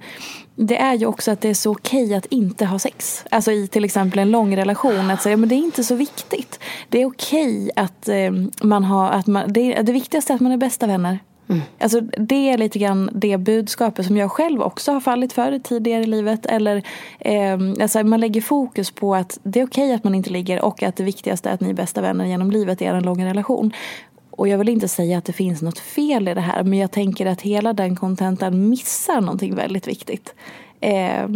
det är ju också att det är så okej att inte ha sex. Alltså i till exempel en lång relation, att säga men det är inte så viktigt. Det är okej att eh, man har, att man, det, det viktigaste är att man är bästa vänner. Mm. Alltså, det är lite grann det budskapet som jag själv också har fallit för tidigare i livet. Eller, eh, alltså, man lägger fokus på att det är okej att man inte ligger och att det viktigaste är att ni är bästa vänner genom livet i en lång relation. Och jag vill inte säga att det finns något fel i det här men jag tänker att hela den kontentan missar någonting väldigt viktigt. Eh,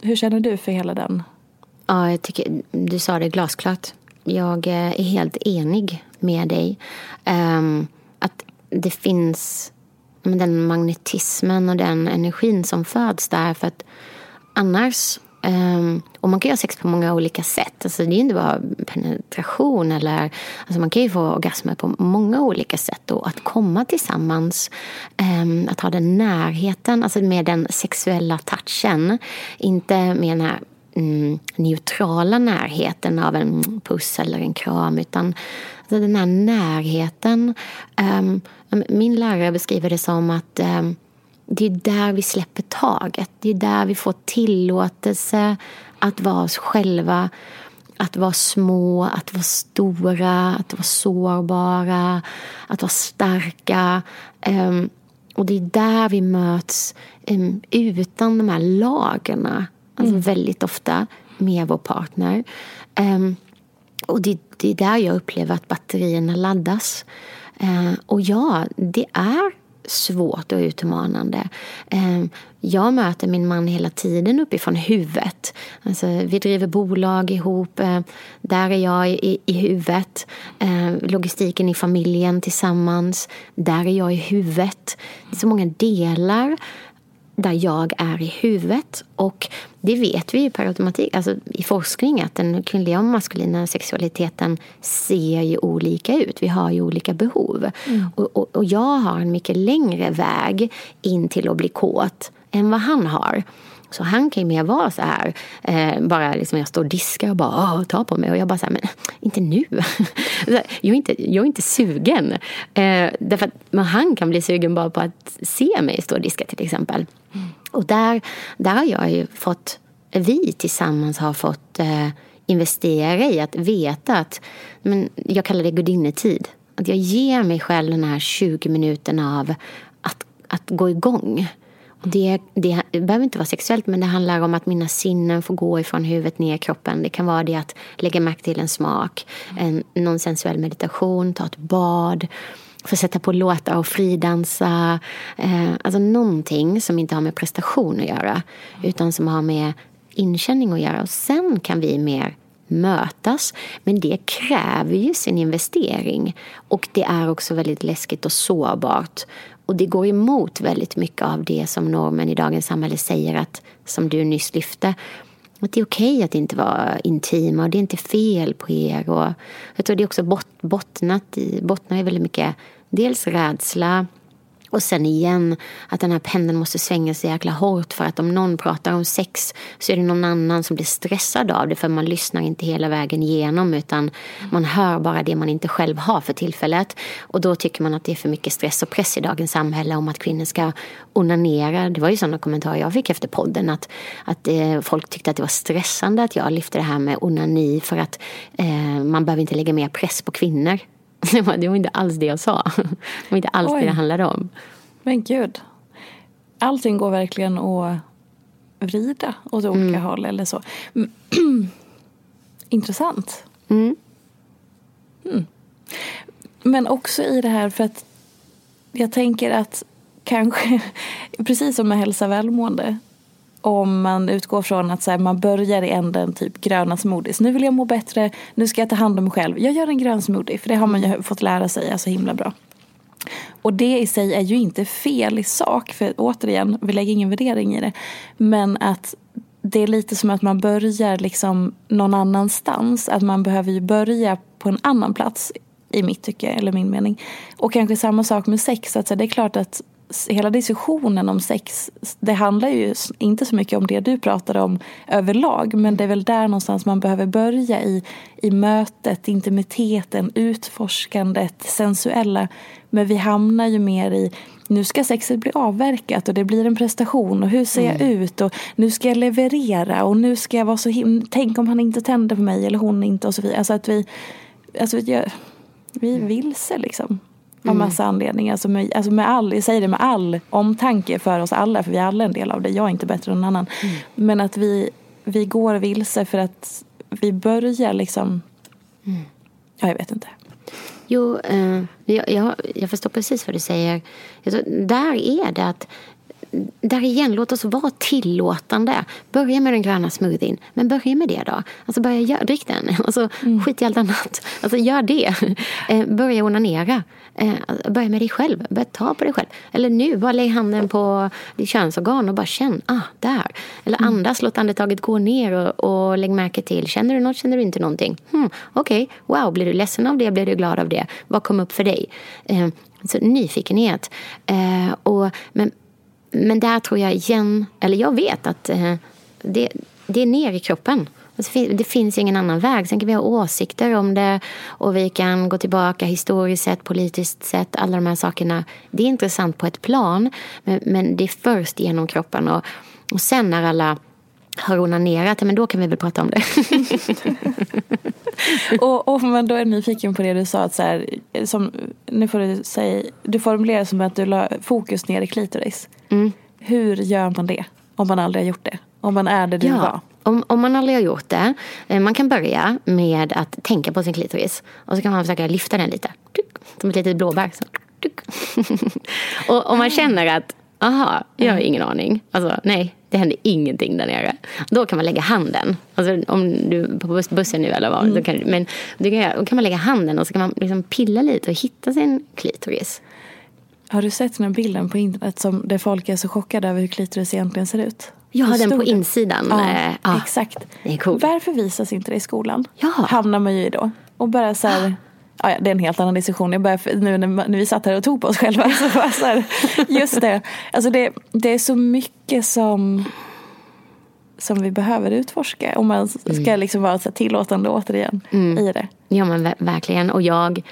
hur känner du för hela den? Ja, jag tycker du sa det glasklart. Jag eh, är helt enig med dig. Um, att det finns den magnetismen och den energin som föds där. För att annars Um, och man kan ju ha sex på många olika sätt. Alltså det är inte bara penetration. Eller, alltså man kan ju få orgasmer på många olika sätt. Och att komma tillsammans, um, att ha den närheten, alltså med den sexuella touchen. Inte med den här mm, neutrala närheten av en puss eller en kram. Utan alltså den här närheten. Um, min lärare beskriver det som att det är där vi släpper taget. Det är där vi får tillåtelse att vara oss själva. Att vara små, att vara stora, att vara sårbara, att vara starka. Um, och det är där vi möts um, utan de här lagarna. Alltså mm. väldigt ofta med vår partner. Um, och det, det, är där jag upplever att batterierna laddas. Och ja, det är svårt och utmanande. Ehm, jag möter min man hela tiden uppifrån huvudet. Alltså, vi driver bolag ihop. Eh, där är jag i, i huvudet. Ehm, logistiken i familjen tillsammans. Där är jag i huvudet. Det är så många delar där jag är i huvudet. Och det vet vi ju per automatik alltså i forskning att den kvinnliga och maskulina sexualiteten ser ju olika ut. Vi har ju olika behov. Mm. Och, och, och, jag har en mycket längre väg in till att bli kåt än vad han har. Så han kan ju mer vara så här, eh, bara liksom jag står och diskar och bara tar på mig. Och jag bara så här, men inte nu. jag, är inte, jag är inte sugen. Eh, därför att, men han kan bli sugen bara på att se mig stå och diska till exempel. Mm. Och där, där har jag ju fått, vi tillsammans har fått eh, investera i att veta att, men jag kallar det gudinnetid. Att jag ger mig själv den här 20 minuterna av att, att gå igång. Det, det, det, behöver inte vara sexuellt men det handlar om att mina sinnen får gå ifrån huvudet ner i kroppen. Det kan vara det att lägga märke till en smak, en, någon sensuell meditation, ta ett bad, få sätta på låtar och fridansa. Eh, alltså någonting som inte har med prestation att göra utan som har med inkänning att göra. Och sen kan vi mer mötas. Men det kräver ju sin investering. Och det är också väldigt läskigt och sårbart. Och det går emot väldigt mycket av det som normen i dagens samhälle säger att, som du nyss lyfte, att det är okej okay att inte vara intima och det är inte fel på er. Och jag tror det är också bot, bottnat i, bottnar i väldigt mycket dels rädsla och sen igen att den här pendeln måste svänga så jäkla hårt för att om någon pratar om sex så är det någon annan som blir stressad av det för man lyssnar inte hela vägen igenom utan man hör bara det man inte själv har för tillfället. Och då tycker man att det är för mycket stress och press i dagens samhälle om att kvinnor ska onanera. Det var ju sådana kommentarer jag fick efter podden att, att eh, folk tyckte att det var stressande att jag lyfte det här med onani för att eh, man behöver inte lägga mer press på kvinnor. Det var, det var inte alls det jag sa. Det var inte alls Oj. det det handlade om. Men gud. Allting går verkligen att vrida åt olika mm. håll eller så. Intressant. Mm. Mm. Men också i det här för att jag tänker att kanske, precis som med hälsa välmående, om man utgår från att så här, man börjar i änden typ gröna smoothies. Nu vill jag må bättre, nu ska jag ta hand om mig själv. Jag gör en grön smoothie för det har man ju fått lära sig är så himla bra. Och det i sig är ju inte fel i sak för återigen, vi lägger ingen värdering i det. Men att det är lite som att man börjar liksom någon annanstans. Att man behöver ju börja på en annan plats i mitt tycke eller min mening. Och kanske samma sak med sex. Att det är klart att hela diskussionen om sex, det handlar ju inte så mycket om det du pratade om överlag, men det är väl där någonstans man behöver börja i, i mötet, intimiteten, utforskandet, sensuella. Men vi hamnar ju mer i nu ska sexet bli avverkat och det blir en prestation och hur ser jag mm. ut och nu ska jag leverera och nu ska jag vara så himla, tänk om han inte tänder på mig eller hon inte och så vidare. Alltså att vi, alltså vi, vi är vilse liksom. Av mm. massa anledningar. Alltså med, alltså med all, jag säger det med all omtanke för oss alla, för vi är alla en del av det. Jag är inte bättre än någon annan. Mm. Men att vi, vi går vilse för att vi börjar liksom... Mm. Ja, jag vet inte. Jo, eh, jag, jag, jag förstår precis vad du säger. Där är det att där igen, låt oss vara tillåtande. Börja med den gröna smoothien, men börja med det då. Alltså börja gör, drick den, alltså, mm. skit i allt annat. Alltså gör det. Eh, börja onanera. Eh, börja med dig själv, börja ta på dig själv. Eller nu, bara lägg handen på ditt könsorgan och bara känn, ah, där. Eller mm. andas, låt andetaget gå ner och, och lägg märke till, känner du något, känner du inte någonting? Hmm, Okej, okay. wow, blir du ledsen av det, blir du glad av det? Vad kom upp för dig? Eh, så nyfikenhet. Eh, och, men men där tror jag igen, eller jag vet att eh, det, det är ner i kroppen. Alltså, det finns ingen annan väg. Sen kan vi ha åsikter om det och vi kan gå tillbaka historiskt sett, politiskt sett, alla de här sakerna. Det är intressant på ett plan, men, men det är först genom kroppen. Och, och sen när alla har onanerat, men då kan vi väl prata om det. och om man då är nyfiken på det du sa, att så här, som, nu får du säga, du formulerar som att du la fokus ner i klitoris. Mm. Hur gör man det? Om man aldrig har gjort det? Om man är det du ja. var? Om, om man aldrig har gjort det, eh, man kan börja med att tänka på sin klitoris. Och så kan man försöka lyfta den lite. Som ett litet blåbär. Så. och om man känner att, aha, jag har ingen aning. Alltså nej, det händer ingenting där nere. Då kan man lägga handen. Alltså om du är på bussen nu eller vad. Då kan, men då kan man lägga handen och så kan man liksom pilla lite och hitta sin klitoris. Har du sett den här bilden på internet som, där folk är så chockade över hur klitoris egentligen ser ut? Jag har den på insidan. Ja, Eh, ja. exakt. Det är coolt. Varför visas inte det i skolan? Ja. Hamnar man ju i då. Och bara så här, ja, ja, det är en helt annan diskussion. Jag börjar, nu när, vi satt här och tog på oss själva. Så bara så här, just det. Alltså det. Det är så mycket som, som vi behöver utforska. Om man ska liksom vara så tillåtande återigen i det. Ja men ver- verkligen. Och jag,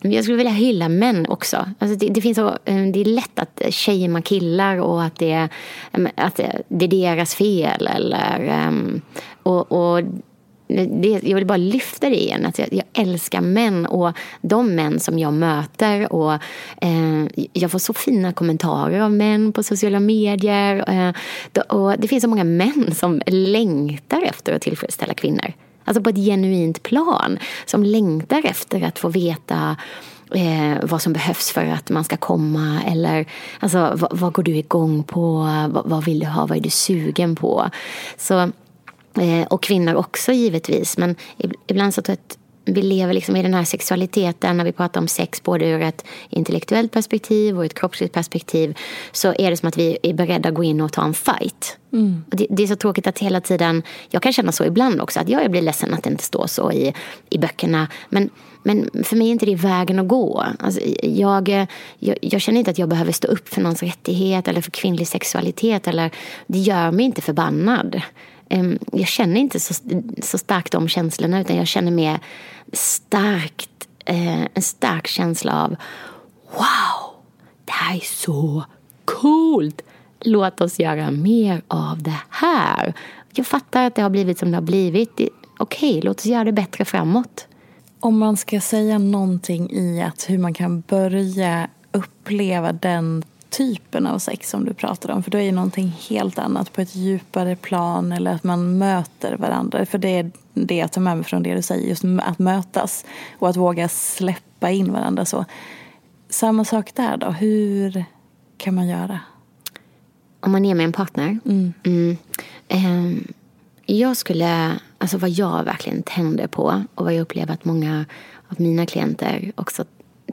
jag skulle vilja hylla män också. Alltså det, det, finns så, eh, det är lätt att shamea killar och att det, är- att det är deras fel. Eller, ehm, och, och det, jag vill bara lyfta det igen. Att jag, jag älskar män och de män som jag möter. Och, eh, jag får så fina kommentarer av män på sociala medier. Eh, då- och det finns så många män som längtar efter att tillfredsställa kvinnor. Alltså på ett genuint plan. Som längtar efter att få veta eh, vad som behövs för att man ska komma. Eller alltså, vad, vad går du igång på? Vad, vad vill du ha? Vad är du sugen på? Så och kvinnor också givetvis. Men ib- ibland så tror jag att vi lever liksom i den här sexualiteten när vi pratar om sex både ur ett intellektuellt perspektiv och ett kroppsligt perspektiv. Så är det som att vi är beredda att gå in och ta en fight. Och det, det är så tråkigt att hela tiden, jag kan känna så ibland också, att jag blir ledsen att det inte står så i, i böckerna. Men, men för mig är inte det vägen att gå. Alltså, jag, jag, jag känner inte att jag behöver stå upp för någons rättighet eller för kvinnlig sexualitet. Eller, det gör mig inte förbannad. Ehm, jag känner inte så, så starkt de känslorna utan jag känner mer starkt, eh, en stark känsla av wow, det här är så coolt. Låt oss göra mer av det här. Jag fattar att det har blivit som det har blivit. Okej, låt oss göra det bättre framåt. Om man ska säga någonting i att hur man kan börja uppleva den typen av sex som du pratar om. För då är det någonting helt annat på ett djupare plan eller att man möter varandra. För det är det jag tar med mig från det du säger, just att mötas och att våga släppa in varandra så. Samma sak där då, hur kan man göra? Om man är med en partner. Mm. Ehm, jag skulle, alltså vad jag verkligen tänder på och vad jag upplever att många av mina klienter också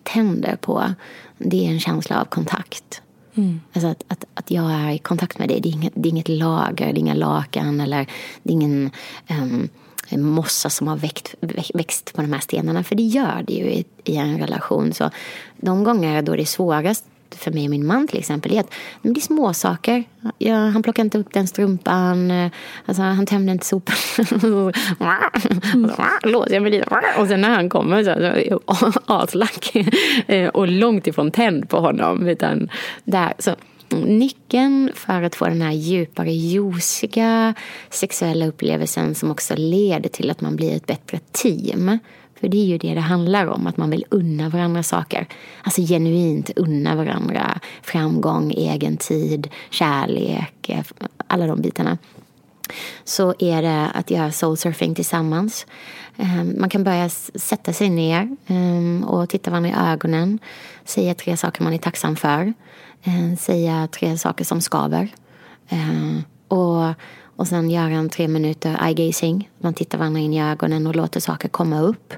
tänder på. Det är en känsla av kontakt. Mm. Alltså att, att, att jag är i kontakt med dig. Det är inget, det är inget lager, det är inga lakan eller det är ingen um, mossa som har växt, växt på de här stenarna. För det gör det ju i, i en relation. Så de gånger då det är svårast för mig och min man till exempel är att men det är småsaker. Ja, han plockade inte upp den strumpan. Eh, alltså, han tömde inte sopan. Låser jag mig lite. Och sen när han kommer så är jag aslack. Eh, och långt ifrån tänd på honom. Utan där. Så, Nyckeln för att få den här djupare, juiciga sexuella upplevelsen som också leder till att man blir ett bättre team. För det är ju det det handlar om, att man vill unna varandra saker. Alltså genuint unna varandra framgång, egen tid, kärlek, eh, alla de bitarna. Så är det att göra soulsurfing tillsammans. Ehm, man kan börja sätta sig ner ehm, och titta varandra i ögonen. Säga tre saker man är tacksam för. Ehm, säga tre saker som skaver. Och, och sen göra en tre minuter eye-gazing. Man tittar varandra in i ögonen och låter saker komma upp.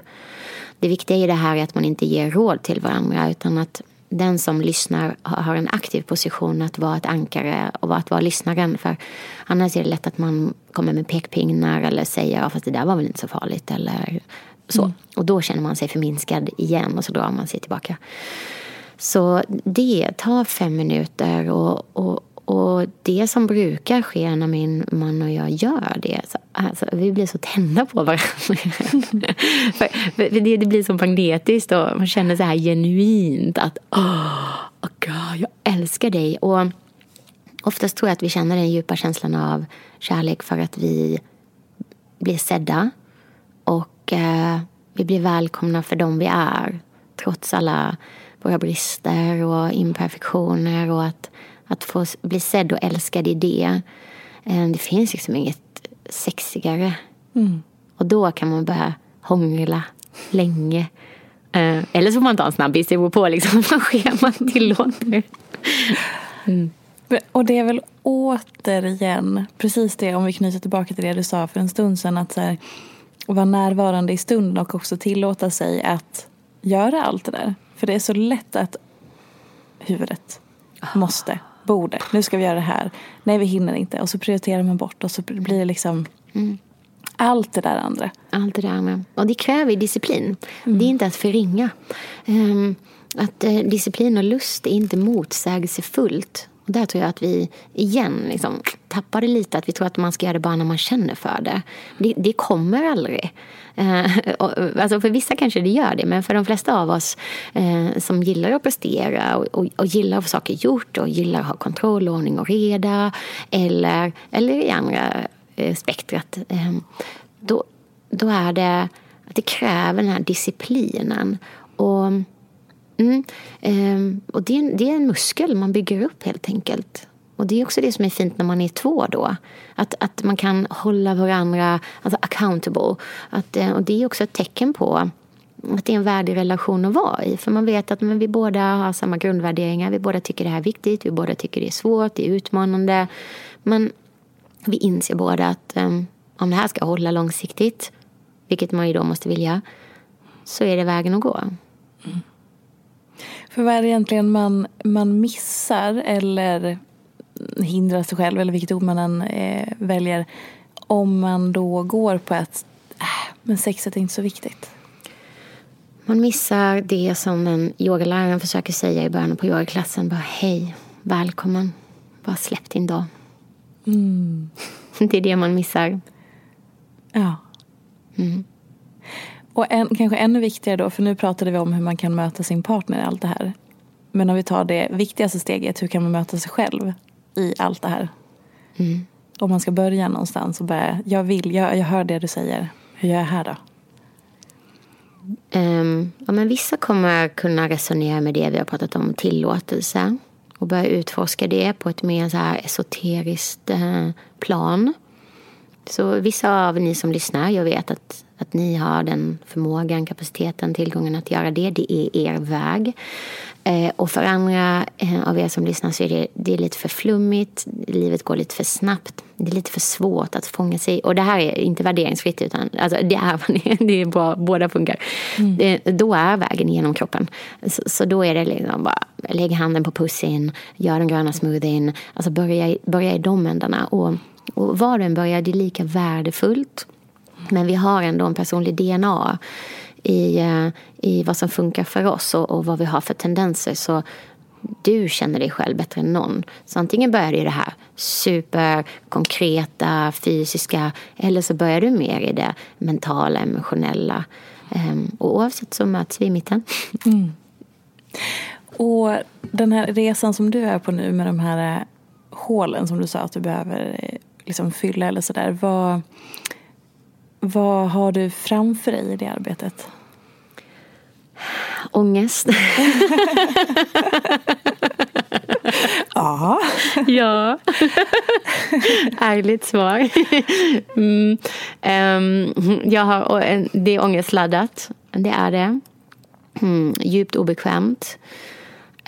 Det viktiga i det här är att man inte ger råd till varandra utan att den som lyssnar har en aktiv position att vara ett ankare och att vara lyssnaren. För annars är det lätt att man kommer med pekpinnar eller säger ja, fast det där var väl inte så farligt eller så. Och då känner man sig förminskad igen och så drar man sig tillbaka. Så det tar fem minuter och, och, och det som brukar ske när min man och jag gör det, så, alltså, vi blir så tända på varandra. för, för det, det blir så magnetiskt och man känner så här genuint att åh, oh, God, jag älskar dig. Och oftast tror jag att vi känner den djupa känslan av kärlek för att vi blir sedda och eh, vi blir välkomna för dem vi är trots alla våra brister och imperfektioner och att, att få bli sedd och älskad i det. Eh, det finns liksom inget sexigare. Och då kan man börja hångla länge Eh, eller så får man ta en snabbis, det beror på liksom, vad schemat tillåter. Mm. Och det är väl återigen precis det, om vi knyter tillbaka till det du sa för en stund sedan, att så här, vara närvarande i stunden och också tillåta sig att göra allt det där. För det är så lätt att huvudet måste, borde, nu ska vi göra det här. Nej, vi hinner inte. Och så prioriterar man bort och så blir det liksom mm. allt det där andra. Allt det där andra. Och det kräver disciplin. Mm. Det är inte att förringa. Um, att uh, disciplin och lust är inte motsägelsefullt. Och där tror jag att vi igen liksom, tappar det lite. Att vi tror att man ska göra det bara när man känner för det. Det, det kommer aldrig. Eh, och, alltså för vissa kanske det gör det, men för de flesta av oss eh, som gillar att prestera och, och, och, gillar att få saker gjort och gillar att ha kontroll, ordning och reda eller, eller i andra eh, spektrat eh, då, då är det att det kräver den här disciplinen. Och Mm. Ehm, och det är, det är en muskel man bygger upp helt enkelt. Och det är också det som är fint när man är två då. Att, att man kan hålla varandra alltså accountable. Att, eh, och det är också ett tecken på att det är en värdig relation att vara i. För man vet att men vi båda har samma grundvärderingar. Vi båda tycker det här är viktigt. Vi båda tycker det är svårt, det är utmanande. Men vi inser båda att um, om det här ska hålla långsiktigt, vilket man ju då måste vilja, så är det vägen att gå. Mm. För vad är det egentligen man, man missar eller hindrar sig själv, eller vilket ord man än eh, väljer, om man då går på att äh, men sexet är inte så viktigt? Man missar det som en yogalärare försöker säga i början på yogaklassen. Bara hej, välkommen, bara släpp din dag. Mm. Det är det man missar. Ja. Mm. Och en, kanske ännu viktigare då, för nu pratade vi om hur man kan möta sin partner i allt det här. Men om vi tar det viktigaste steget, hur kan man möta sig själv i allt det här? Mm. Om man ska börja någonstans och börja, jag vill, jag, jag hör det du säger. Hur gör jag här då? Um, ja, men vissa kommer kunna resonera med det vi har pratat om, tillåtelse. Och börja utforska det på ett mer så här esoteriskt eh, plan. Så vissa av ni som lyssnar, jag vet att, att ni har den förmågan, kapaciteten, tillgången att göra det. Det är er väg. Eh, och för andra eh, av er som lyssnar så är det, det är lite för flummigt, livet går lite för snabbt, det är lite för svårt att fånga sig Och det här är inte värderingsfritt, utan alltså, det är det är bra, båda funkar. Mm. Det, då är vägen genom kroppen. Så, så, då är det liksom bara, lägg handen på pussin, gör den gröna smoothien, alltså börja, börja i de ändarna. Och, och var den börjar, det är lika värdefullt. Men vi har ändå en personlig DNA i, eh, i vad som funkar för oss och, och vad vi har för tendenser. Så du känner dig själv bättre än någon. Så antingen börjar du i det här superkonkreta, fysiska eller så börjar du mer i det mentala, emotionella. Ehm, och oavsett så möts vi i mitten. Mm. Och den här resan som du är på nu med de här eh, hålen som du sa att du behöver eh, liksom fylla eller sådär. Vad, vad har du framför dig i det arbetet? Ångest. ja. ja. Ärligt svar. Mm. Um, jag har, det är ångestladdat. Det är det. Mm, djupt obekvämt.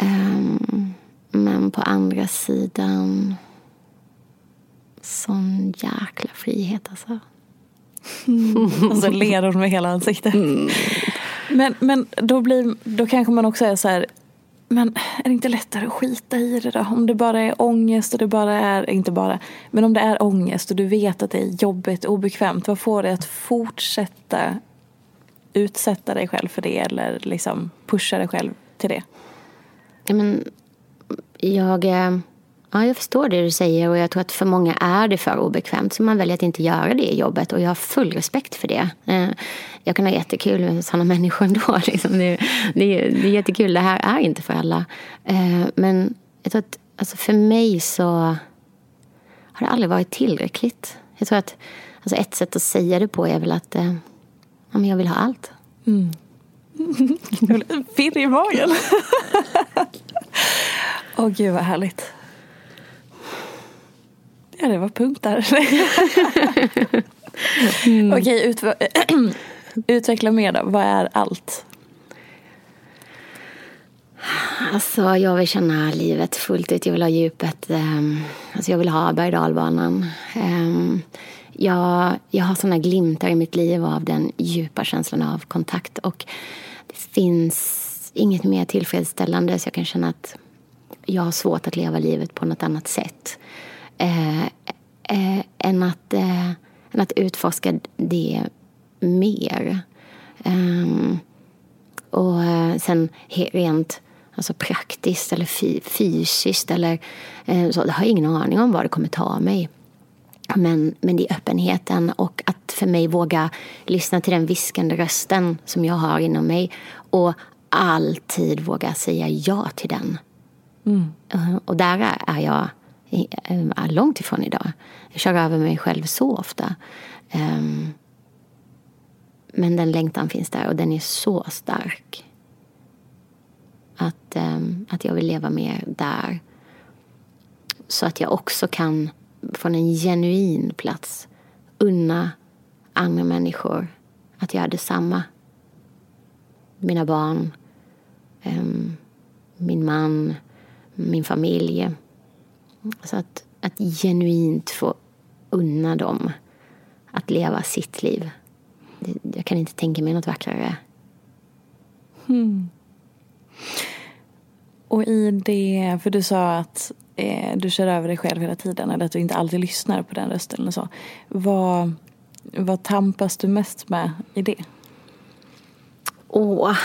Um, men på andra sidan sån jäkla frihet alltså. Mm. Och så ler hon med hela ansiktet. Mm. Men, men då, blir, då kanske man också är så här, men är det inte lättare att skita i det då? Om det bara är ångest och det bara är, inte bara, men om det är ångest och du vet att det är jobbigt och obekvämt, vad får dig att fortsätta utsätta dig själv för det eller liksom pusha dig själv till det? Ja, men jag eh, Ja, jag förstår det du säger och jag tror att för många är det för obekvämt så man väljer att inte göra det jobbet och jag har full respekt för det. Eh, jag kan ha jättekul med sådana människor ändå. Liksom. Det, det, det är jättekul, det här är inte för alla. Eh, men jag tror att alltså för mig så har det aldrig varit tillräckligt. Jag tror att alltså ett sätt att säga det på är väl att eh, ja, men jag vill ha allt. Mm. Pirr i magen. Åh oh, gud vad härligt. Ja, det var punkt där. mm. Okej, ut, utveckla mer då. Vad är allt? Alltså, jag vill känna livet fullt ut. Jag vill ha djupet. Um, alltså, jag vill ha berg dalbanan. Um, jag, jag har såna glimtar i mitt liv av den djupa känslan av kontakt. Och det finns inget mer tillfredsställande så jag kan känna att jag har svårt att leva livet på något annat sätt. Eh, eh, än, att, eh, än att utforska det mer. Um, och eh, sen rent alltså praktiskt eller fysiskt eller eh, så, jag har ingen aning om vad det kommer ta mig. Men, men det är öppenheten och att för mig våga lyssna till den viskande rösten som jag har inom mig och alltid våga säga ja till den. Mm. Uh, och där är jag Ehm, långt ifrån idag. Jag kör över mig själv så ofta. Ehm, men den längtan finns där och den är så stark. Att, ehm, att jag vill leva mer där. Så att jag också kan från en genuin plats unna andra människor att göra detsamma. Mina barn, min man, min familj. Så att, att genuint få unna dem att leva sitt liv. Jag kan inte tänka mig något vackrare. Hmm. Och i det, för du sa att eh, du kör över dig själv hela tiden eller att du inte alltid lyssnar på den rösten eller så. Vad, vad tampas du mest med i det? Åh.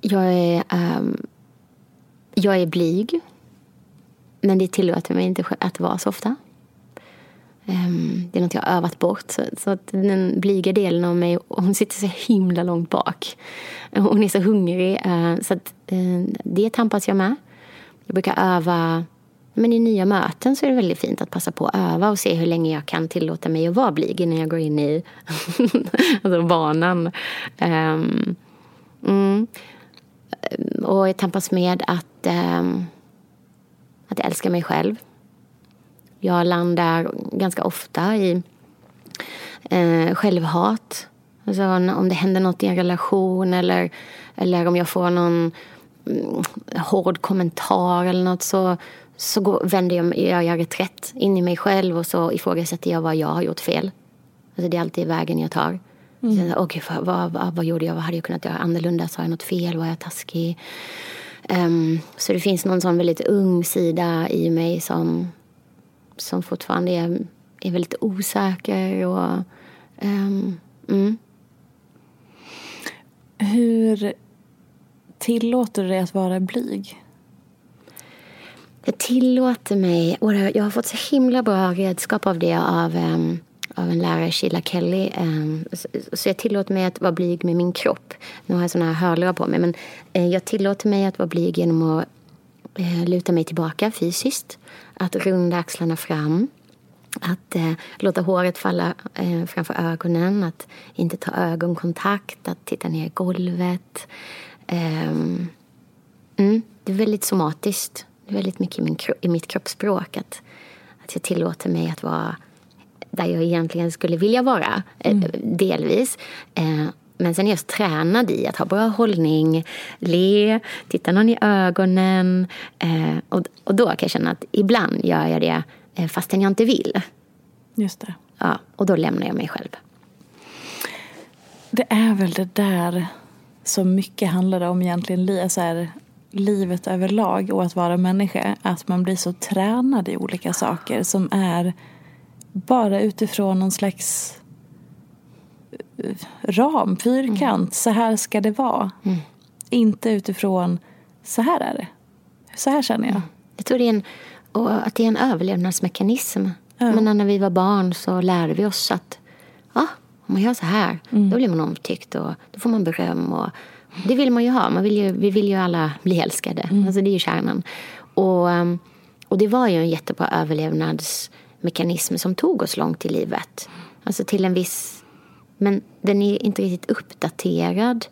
Jag är, um, jag är blyg. Men det tillåter mig inte att vara så ofta. Ehm, det är något jag har övat bort. Så, att den blyga delen av mig, hon sitter så himla långt bak. Hon är så hungrig. Eh, så att, eh, det tampas jag med. Jag brukar öva men i nya möten så är det väldigt fint att passa på att öva och se hur länge jag kan tillåta mig att vara blyg innan jag går in i alltså banan. Ehm, mm. Ehm, och jag tampas med att, att jag älskar mig själv. Jag landar ganska ofta i uh, självhat. Alltså om det händer något i en relation eller, eller om jag får någon mm, hård kommentar eller något så, så går, vänder jag, jag, jag reträtt in i mig själv och så ifrågasätter jag vad jag har gjort fel. Alltså det är alltid vägen jag tar. Mm. Så, okay, vad, vad, vad, gjorde jag? Vad hade jag kunnat göra annorlunda? Sa jag något fel? Var jag taskig? Um, så det finns någon sån väldigt ung sida i mig som, som fortfarande är, är väldigt osäker. Och, um, mm. Hur tillåter du dig att vara blyg? Jag tillåter mig, och jag har fått så himla bra redskap av det av, um, av en lärare, Sheila Kelly. Ehm, så, jag tillåter mig att vara blyg med min kropp. Nu har jag såna här hörlurar på mig. Men eh, jag tillåter mig att vara blyg genom att eh, luta mig tillbaka fysiskt. Att runda axlarna fram. Att eh, låta håret falla eh, framför ögonen, att inte ta ögonkontakt, att titta ner i golvet. Eh, mm, det är väldigt somatiskt Det är väldigt mycket i, min, i mitt kroppsspråk. Att, att jag tillåter mig att vara där jag egentligen skulle vilja vara, eh, mm. delvis. Eh, men sen är jag tränad i att ha bra hållning, le, titta någon i ögonen. Eh, och, och då kan jag känna att ibland gör jag det fastän jag inte vill. Just det. Ja, och då lämnar jag mig själv. Det är väl det där som mycket handlar om egentligen. Så här, livet överlag och att vara människa att man blir så tränad i olika saker som är bara utifrån någon slags eh, ram, fyrkant. Mm. Så här ska det vara. Mm. Inte utifrån så här är det. Så här känner jag. Mm. Jag tror det är en, och att det är en överlevnadsmekanism. Ja. Men när vi var barn så lärde vi oss att ja, om man gör så här, mm. då blir man omtyckt och då får man beröm. Och det vill man ju ha. Man vill ju, vi vill ju alla bli älskade. Mm. Alltså det är ju kärnan. Och, um, och det var ju en jättebra mekanism som tog oss långt i livet. Alltså till en viss... Men den är inte riktigt uppdaterad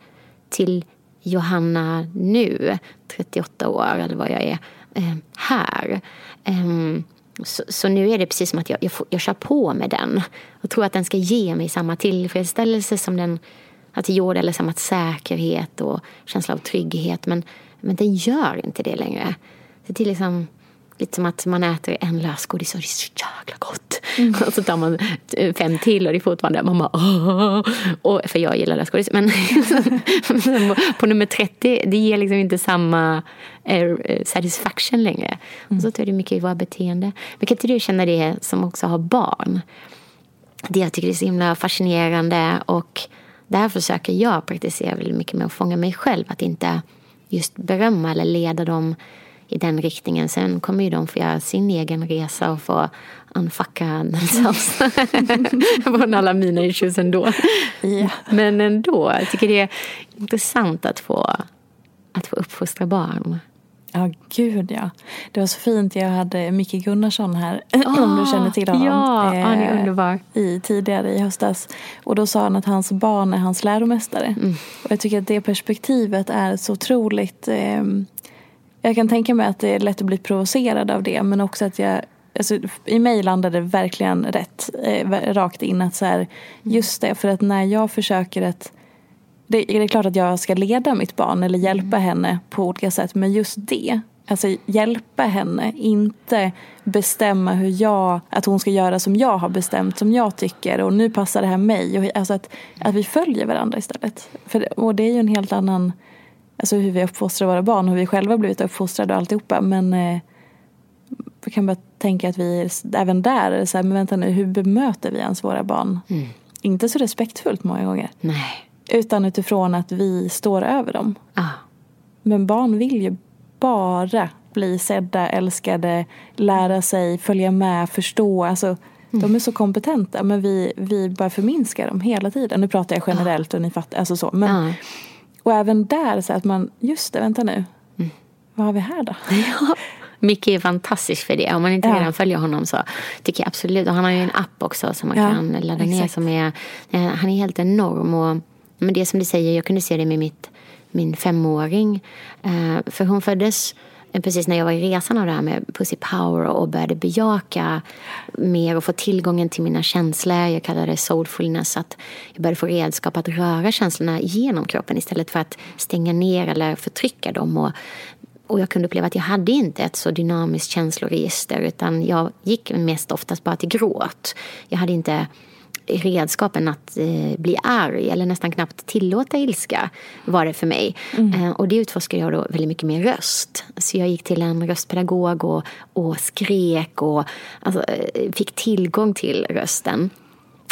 till Johanna nu, 38 år eller vad jag är, eh, här. Ehm, så, så, nu är det precis som att jag, jag, får, jag kör på med den och tror att den ska ge mig samma tillfredsställelse som den att jord gjorde eller samma säkerhet och känsla av trygghet. Men, Men den gör inte det längre. Det är liksom lite som att man äter en lösgodis och det är så jäkla gott. Mm. Och så tar man fem till och det är fortfarande, bara och, För jag gillar lösgodis. Men på nummer 30, det ger liksom inte samma eh, satisfaction längre. Mm. Och så tror jag det mycket i våra beteende. Men kan inte du känna det som också har barn? Det jag tycker är så himla fascinerande och där försöker jag praktisera väldigt mycket med att fånga mig själv. Att inte just berömma eller leda dem i den riktningen. Sen kommer ju de få göra sin egen resa och få unfucka themselves från alla mina issues ändå. Yeah. Men ändå, jag tycker det är intressant att få, att få uppfostra barn. Ja, gud ja. Det var så fint. Jag hade Micke Gunnarsson här, oh, om du känner till honom. Ja, eh, han är underbar. I, tidigare i höstas. Och då sa han att hans barn är hans läromästare. Mm. Och jag tycker att det perspektivet är så otroligt eh, jag kan tänka mig att det är lätt att bli provocerad av det men också att jag Alltså, I mig landade det verkligen rätt, eh, rakt in att så här, just det, för att när jag försöker att det, det, är klart att jag ska leda mitt barn eller hjälpa mm. henne på olika sätt men just det, alltså hjälpa henne, inte bestämma hur jag, att hon ska göra som jag har bestämt, som jag tycker och nu passar det här mig. Och, alltså att, att vi följer varandra istället. För, och det är ju en helt annan alltså hur vi uppfostrar våra barn, hur vi själva blivit uppfostrade och alltihopa. Men eh, jag kan bara tänka att vi även där är så här, men vänta nu, hur bemöter vi ens våra barn? Mm. Inte så respektfullt många gånger. Nej. Utan utifrån att vi står över dem. Ah. Men barn vill ju bara bli sedda, älskade, lära sig, följa med, förstå. Alltså, mm. De är så kompetenta men vi, vi bara förminskar dem hela tiden. Nu pratar jag generellt ah. och ni fattar. Alltså så. Men, ah. Och även där så att man, just det, vänta nu. Mm. Vad har vi här då? Ja. Micke är fantastisk för det. Om man inte ja. redan följer honom så tycker jag absolut. Och han har ju en app också som man ja, kan ladda ner som är, eh, han är helt enorm. Och, men det som du säger, jag kunde se det med mitt, min femåring. Eh, för hon föddes Eh, precis när jag var i resan av det här med Pussy Power och började bejaka mer och få tillgången till mina känslor. Jag kallar det soulfulness. Att jag började få redskap att röra känslorna genom kroppen istället för att stänga ner eller förtrycka dem. Och, och jag kunde uppleva att jag hade inte ett så dynamiskt känsloregister utan jag gick mest oftast bara till gråt. Jag hade inte redskapen att eh, bli arg eller nästan knappt tillåta ilska var det för mig. Mm. Eh, och det utforskade jag då väldigt mycket med röst. Så jag gick till en röstpedagog och, och skrek och alltså, eh, fick tillgång till rösten.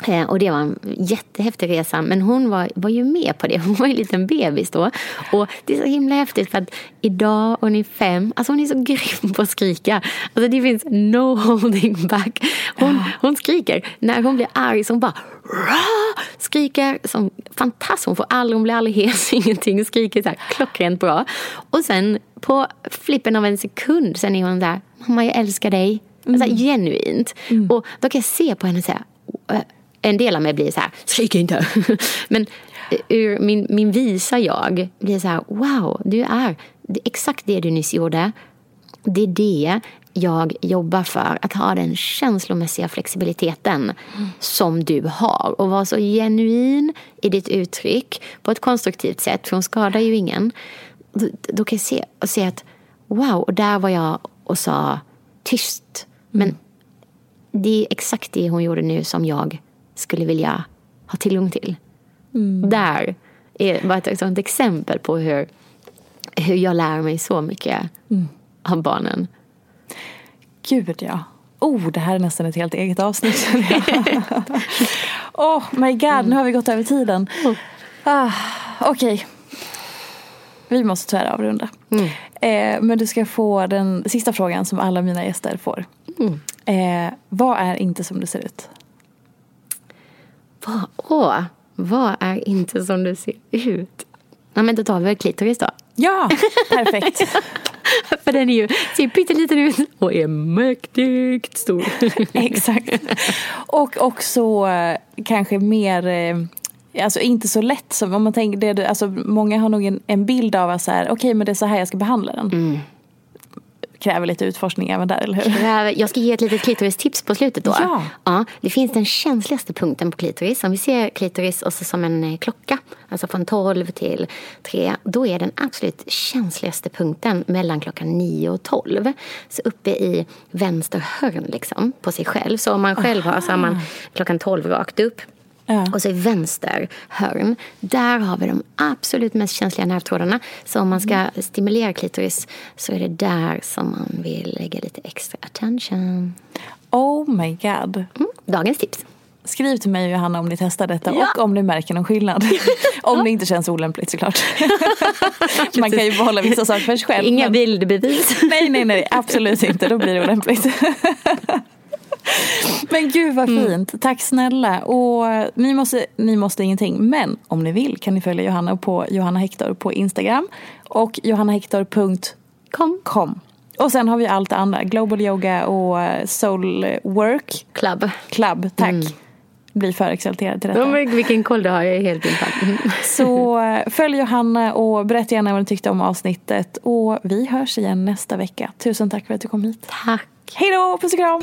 Eh, och det var en jättehäftig resa. Men hon var, var ju med på det. Hon var ju en liten bebis då. Och det är så himla häftigt för att idag, hon är fem, alltså hon är så grym på att skrika. Alltså det finns no holding back. Hon, hon skriker. När hon blir arg så hon bara Rah! skriker som fantastiskt. Hon får aldrig, hon blir aldrig hes, ingenting. Skriker så här klockrent bra. Och sen på flippen av en sekund sen är hon där, mamma jag älskar dig. Alltså, mm. genuint. Mm. Och då kan jag se på henne och säga en del av mig blir så här, skrik inte. Men ur min, min visa jag blir så här, wow, du är exakt det du nyss gjorde. Det är det jag jobbar för. Att ha den känslomässiga flexibiliteten mm. som du har. Och vara så genuin i ditt uttryck på ett konstruktivt sätt. För hon skadar ju ingen. Då, då kan jag se, och se att wow, och där var jag och sa tyst. Men mm. det är exakt det hon gjorde nu som jag skulle vilja ha tillgång till. Mm. Där är bara ett sånt exempel på hur, hur jag lär mig så mycket mm. av barnen. Gud ja. Oh, det här är nästan ett helt eget avsnitt. oh my god, mm. nu har vi gått över tiden. Oh. Ah, Okej. Okay. Vi måste tyvärr avrunda. Mm. Eh, men du ska få den sista frågan som alla mina gäster får. Mm. Eh, vad är inte som det ser ut? Vad, åh, vad är inte som det ser ut? Ja, men då tar vi väl klitoris då. Ja, perfekt. För den är ju, ser pytteliten ut och är mäktigt stor. Exakt. Och också eh, kanske mer eh, Alltså inte så lätt som om man tänker det, alltså många har nog en, en bild av att så här, okej okay, men det är så här jag ska behandla den. Mm. Kräver lite utforskning även där, eller hur? Jag ska ge ett litet klitoristips på slutet då. Ja. ja. Det finns den känsligaste punkten på klitoris. Om vi ser klitoris också som en eh, klocka, alltså från 12 till 3, då är den absolut känsligaste punkten mellan klockan 9 och 12. Så uppe i vänster hörn liksom, på sig själv. Så om man själv har så har man klockan 12 rakt upp. Ja. Och så i vänster hörn, där har vi de absolut mest känsliga nervtrådarna. Så om man ska mm. stimulera klitoris så är det där som man vill lägga lite extra attention. Oh my god. Mm, dagens tips. Skriv till mig och Johanna om ni testar detta ja. och om ni märker någon skillnad. om det inte känns olämpligt såklart. Man kan ju behålla vissa saker för sig själv. Inga men... bildbevis. nej, nej, nej, absolut inte. Då blir det olämpligt. Men gud vad mm. fint. Mm. Tack snälla. Och ni måste, ni måste ingenting. Men om ni vill kan ni följa Johanna på Johanna Hector på Instagram. Och johannahector.com. Och sen har vi allt det andra. Global Yoga och Soul Work. Club. Club, tack. Mm. Blir för exalterad till detta. Oh, vilken koll du har, jag är helt infall. Så följ Johanna och berätta gärna vad ni tyckte om avsnittet. Och vi hörs igen nästa vecka. Tusen tack för att du kom hit. Tack. Hej då, puss och kram.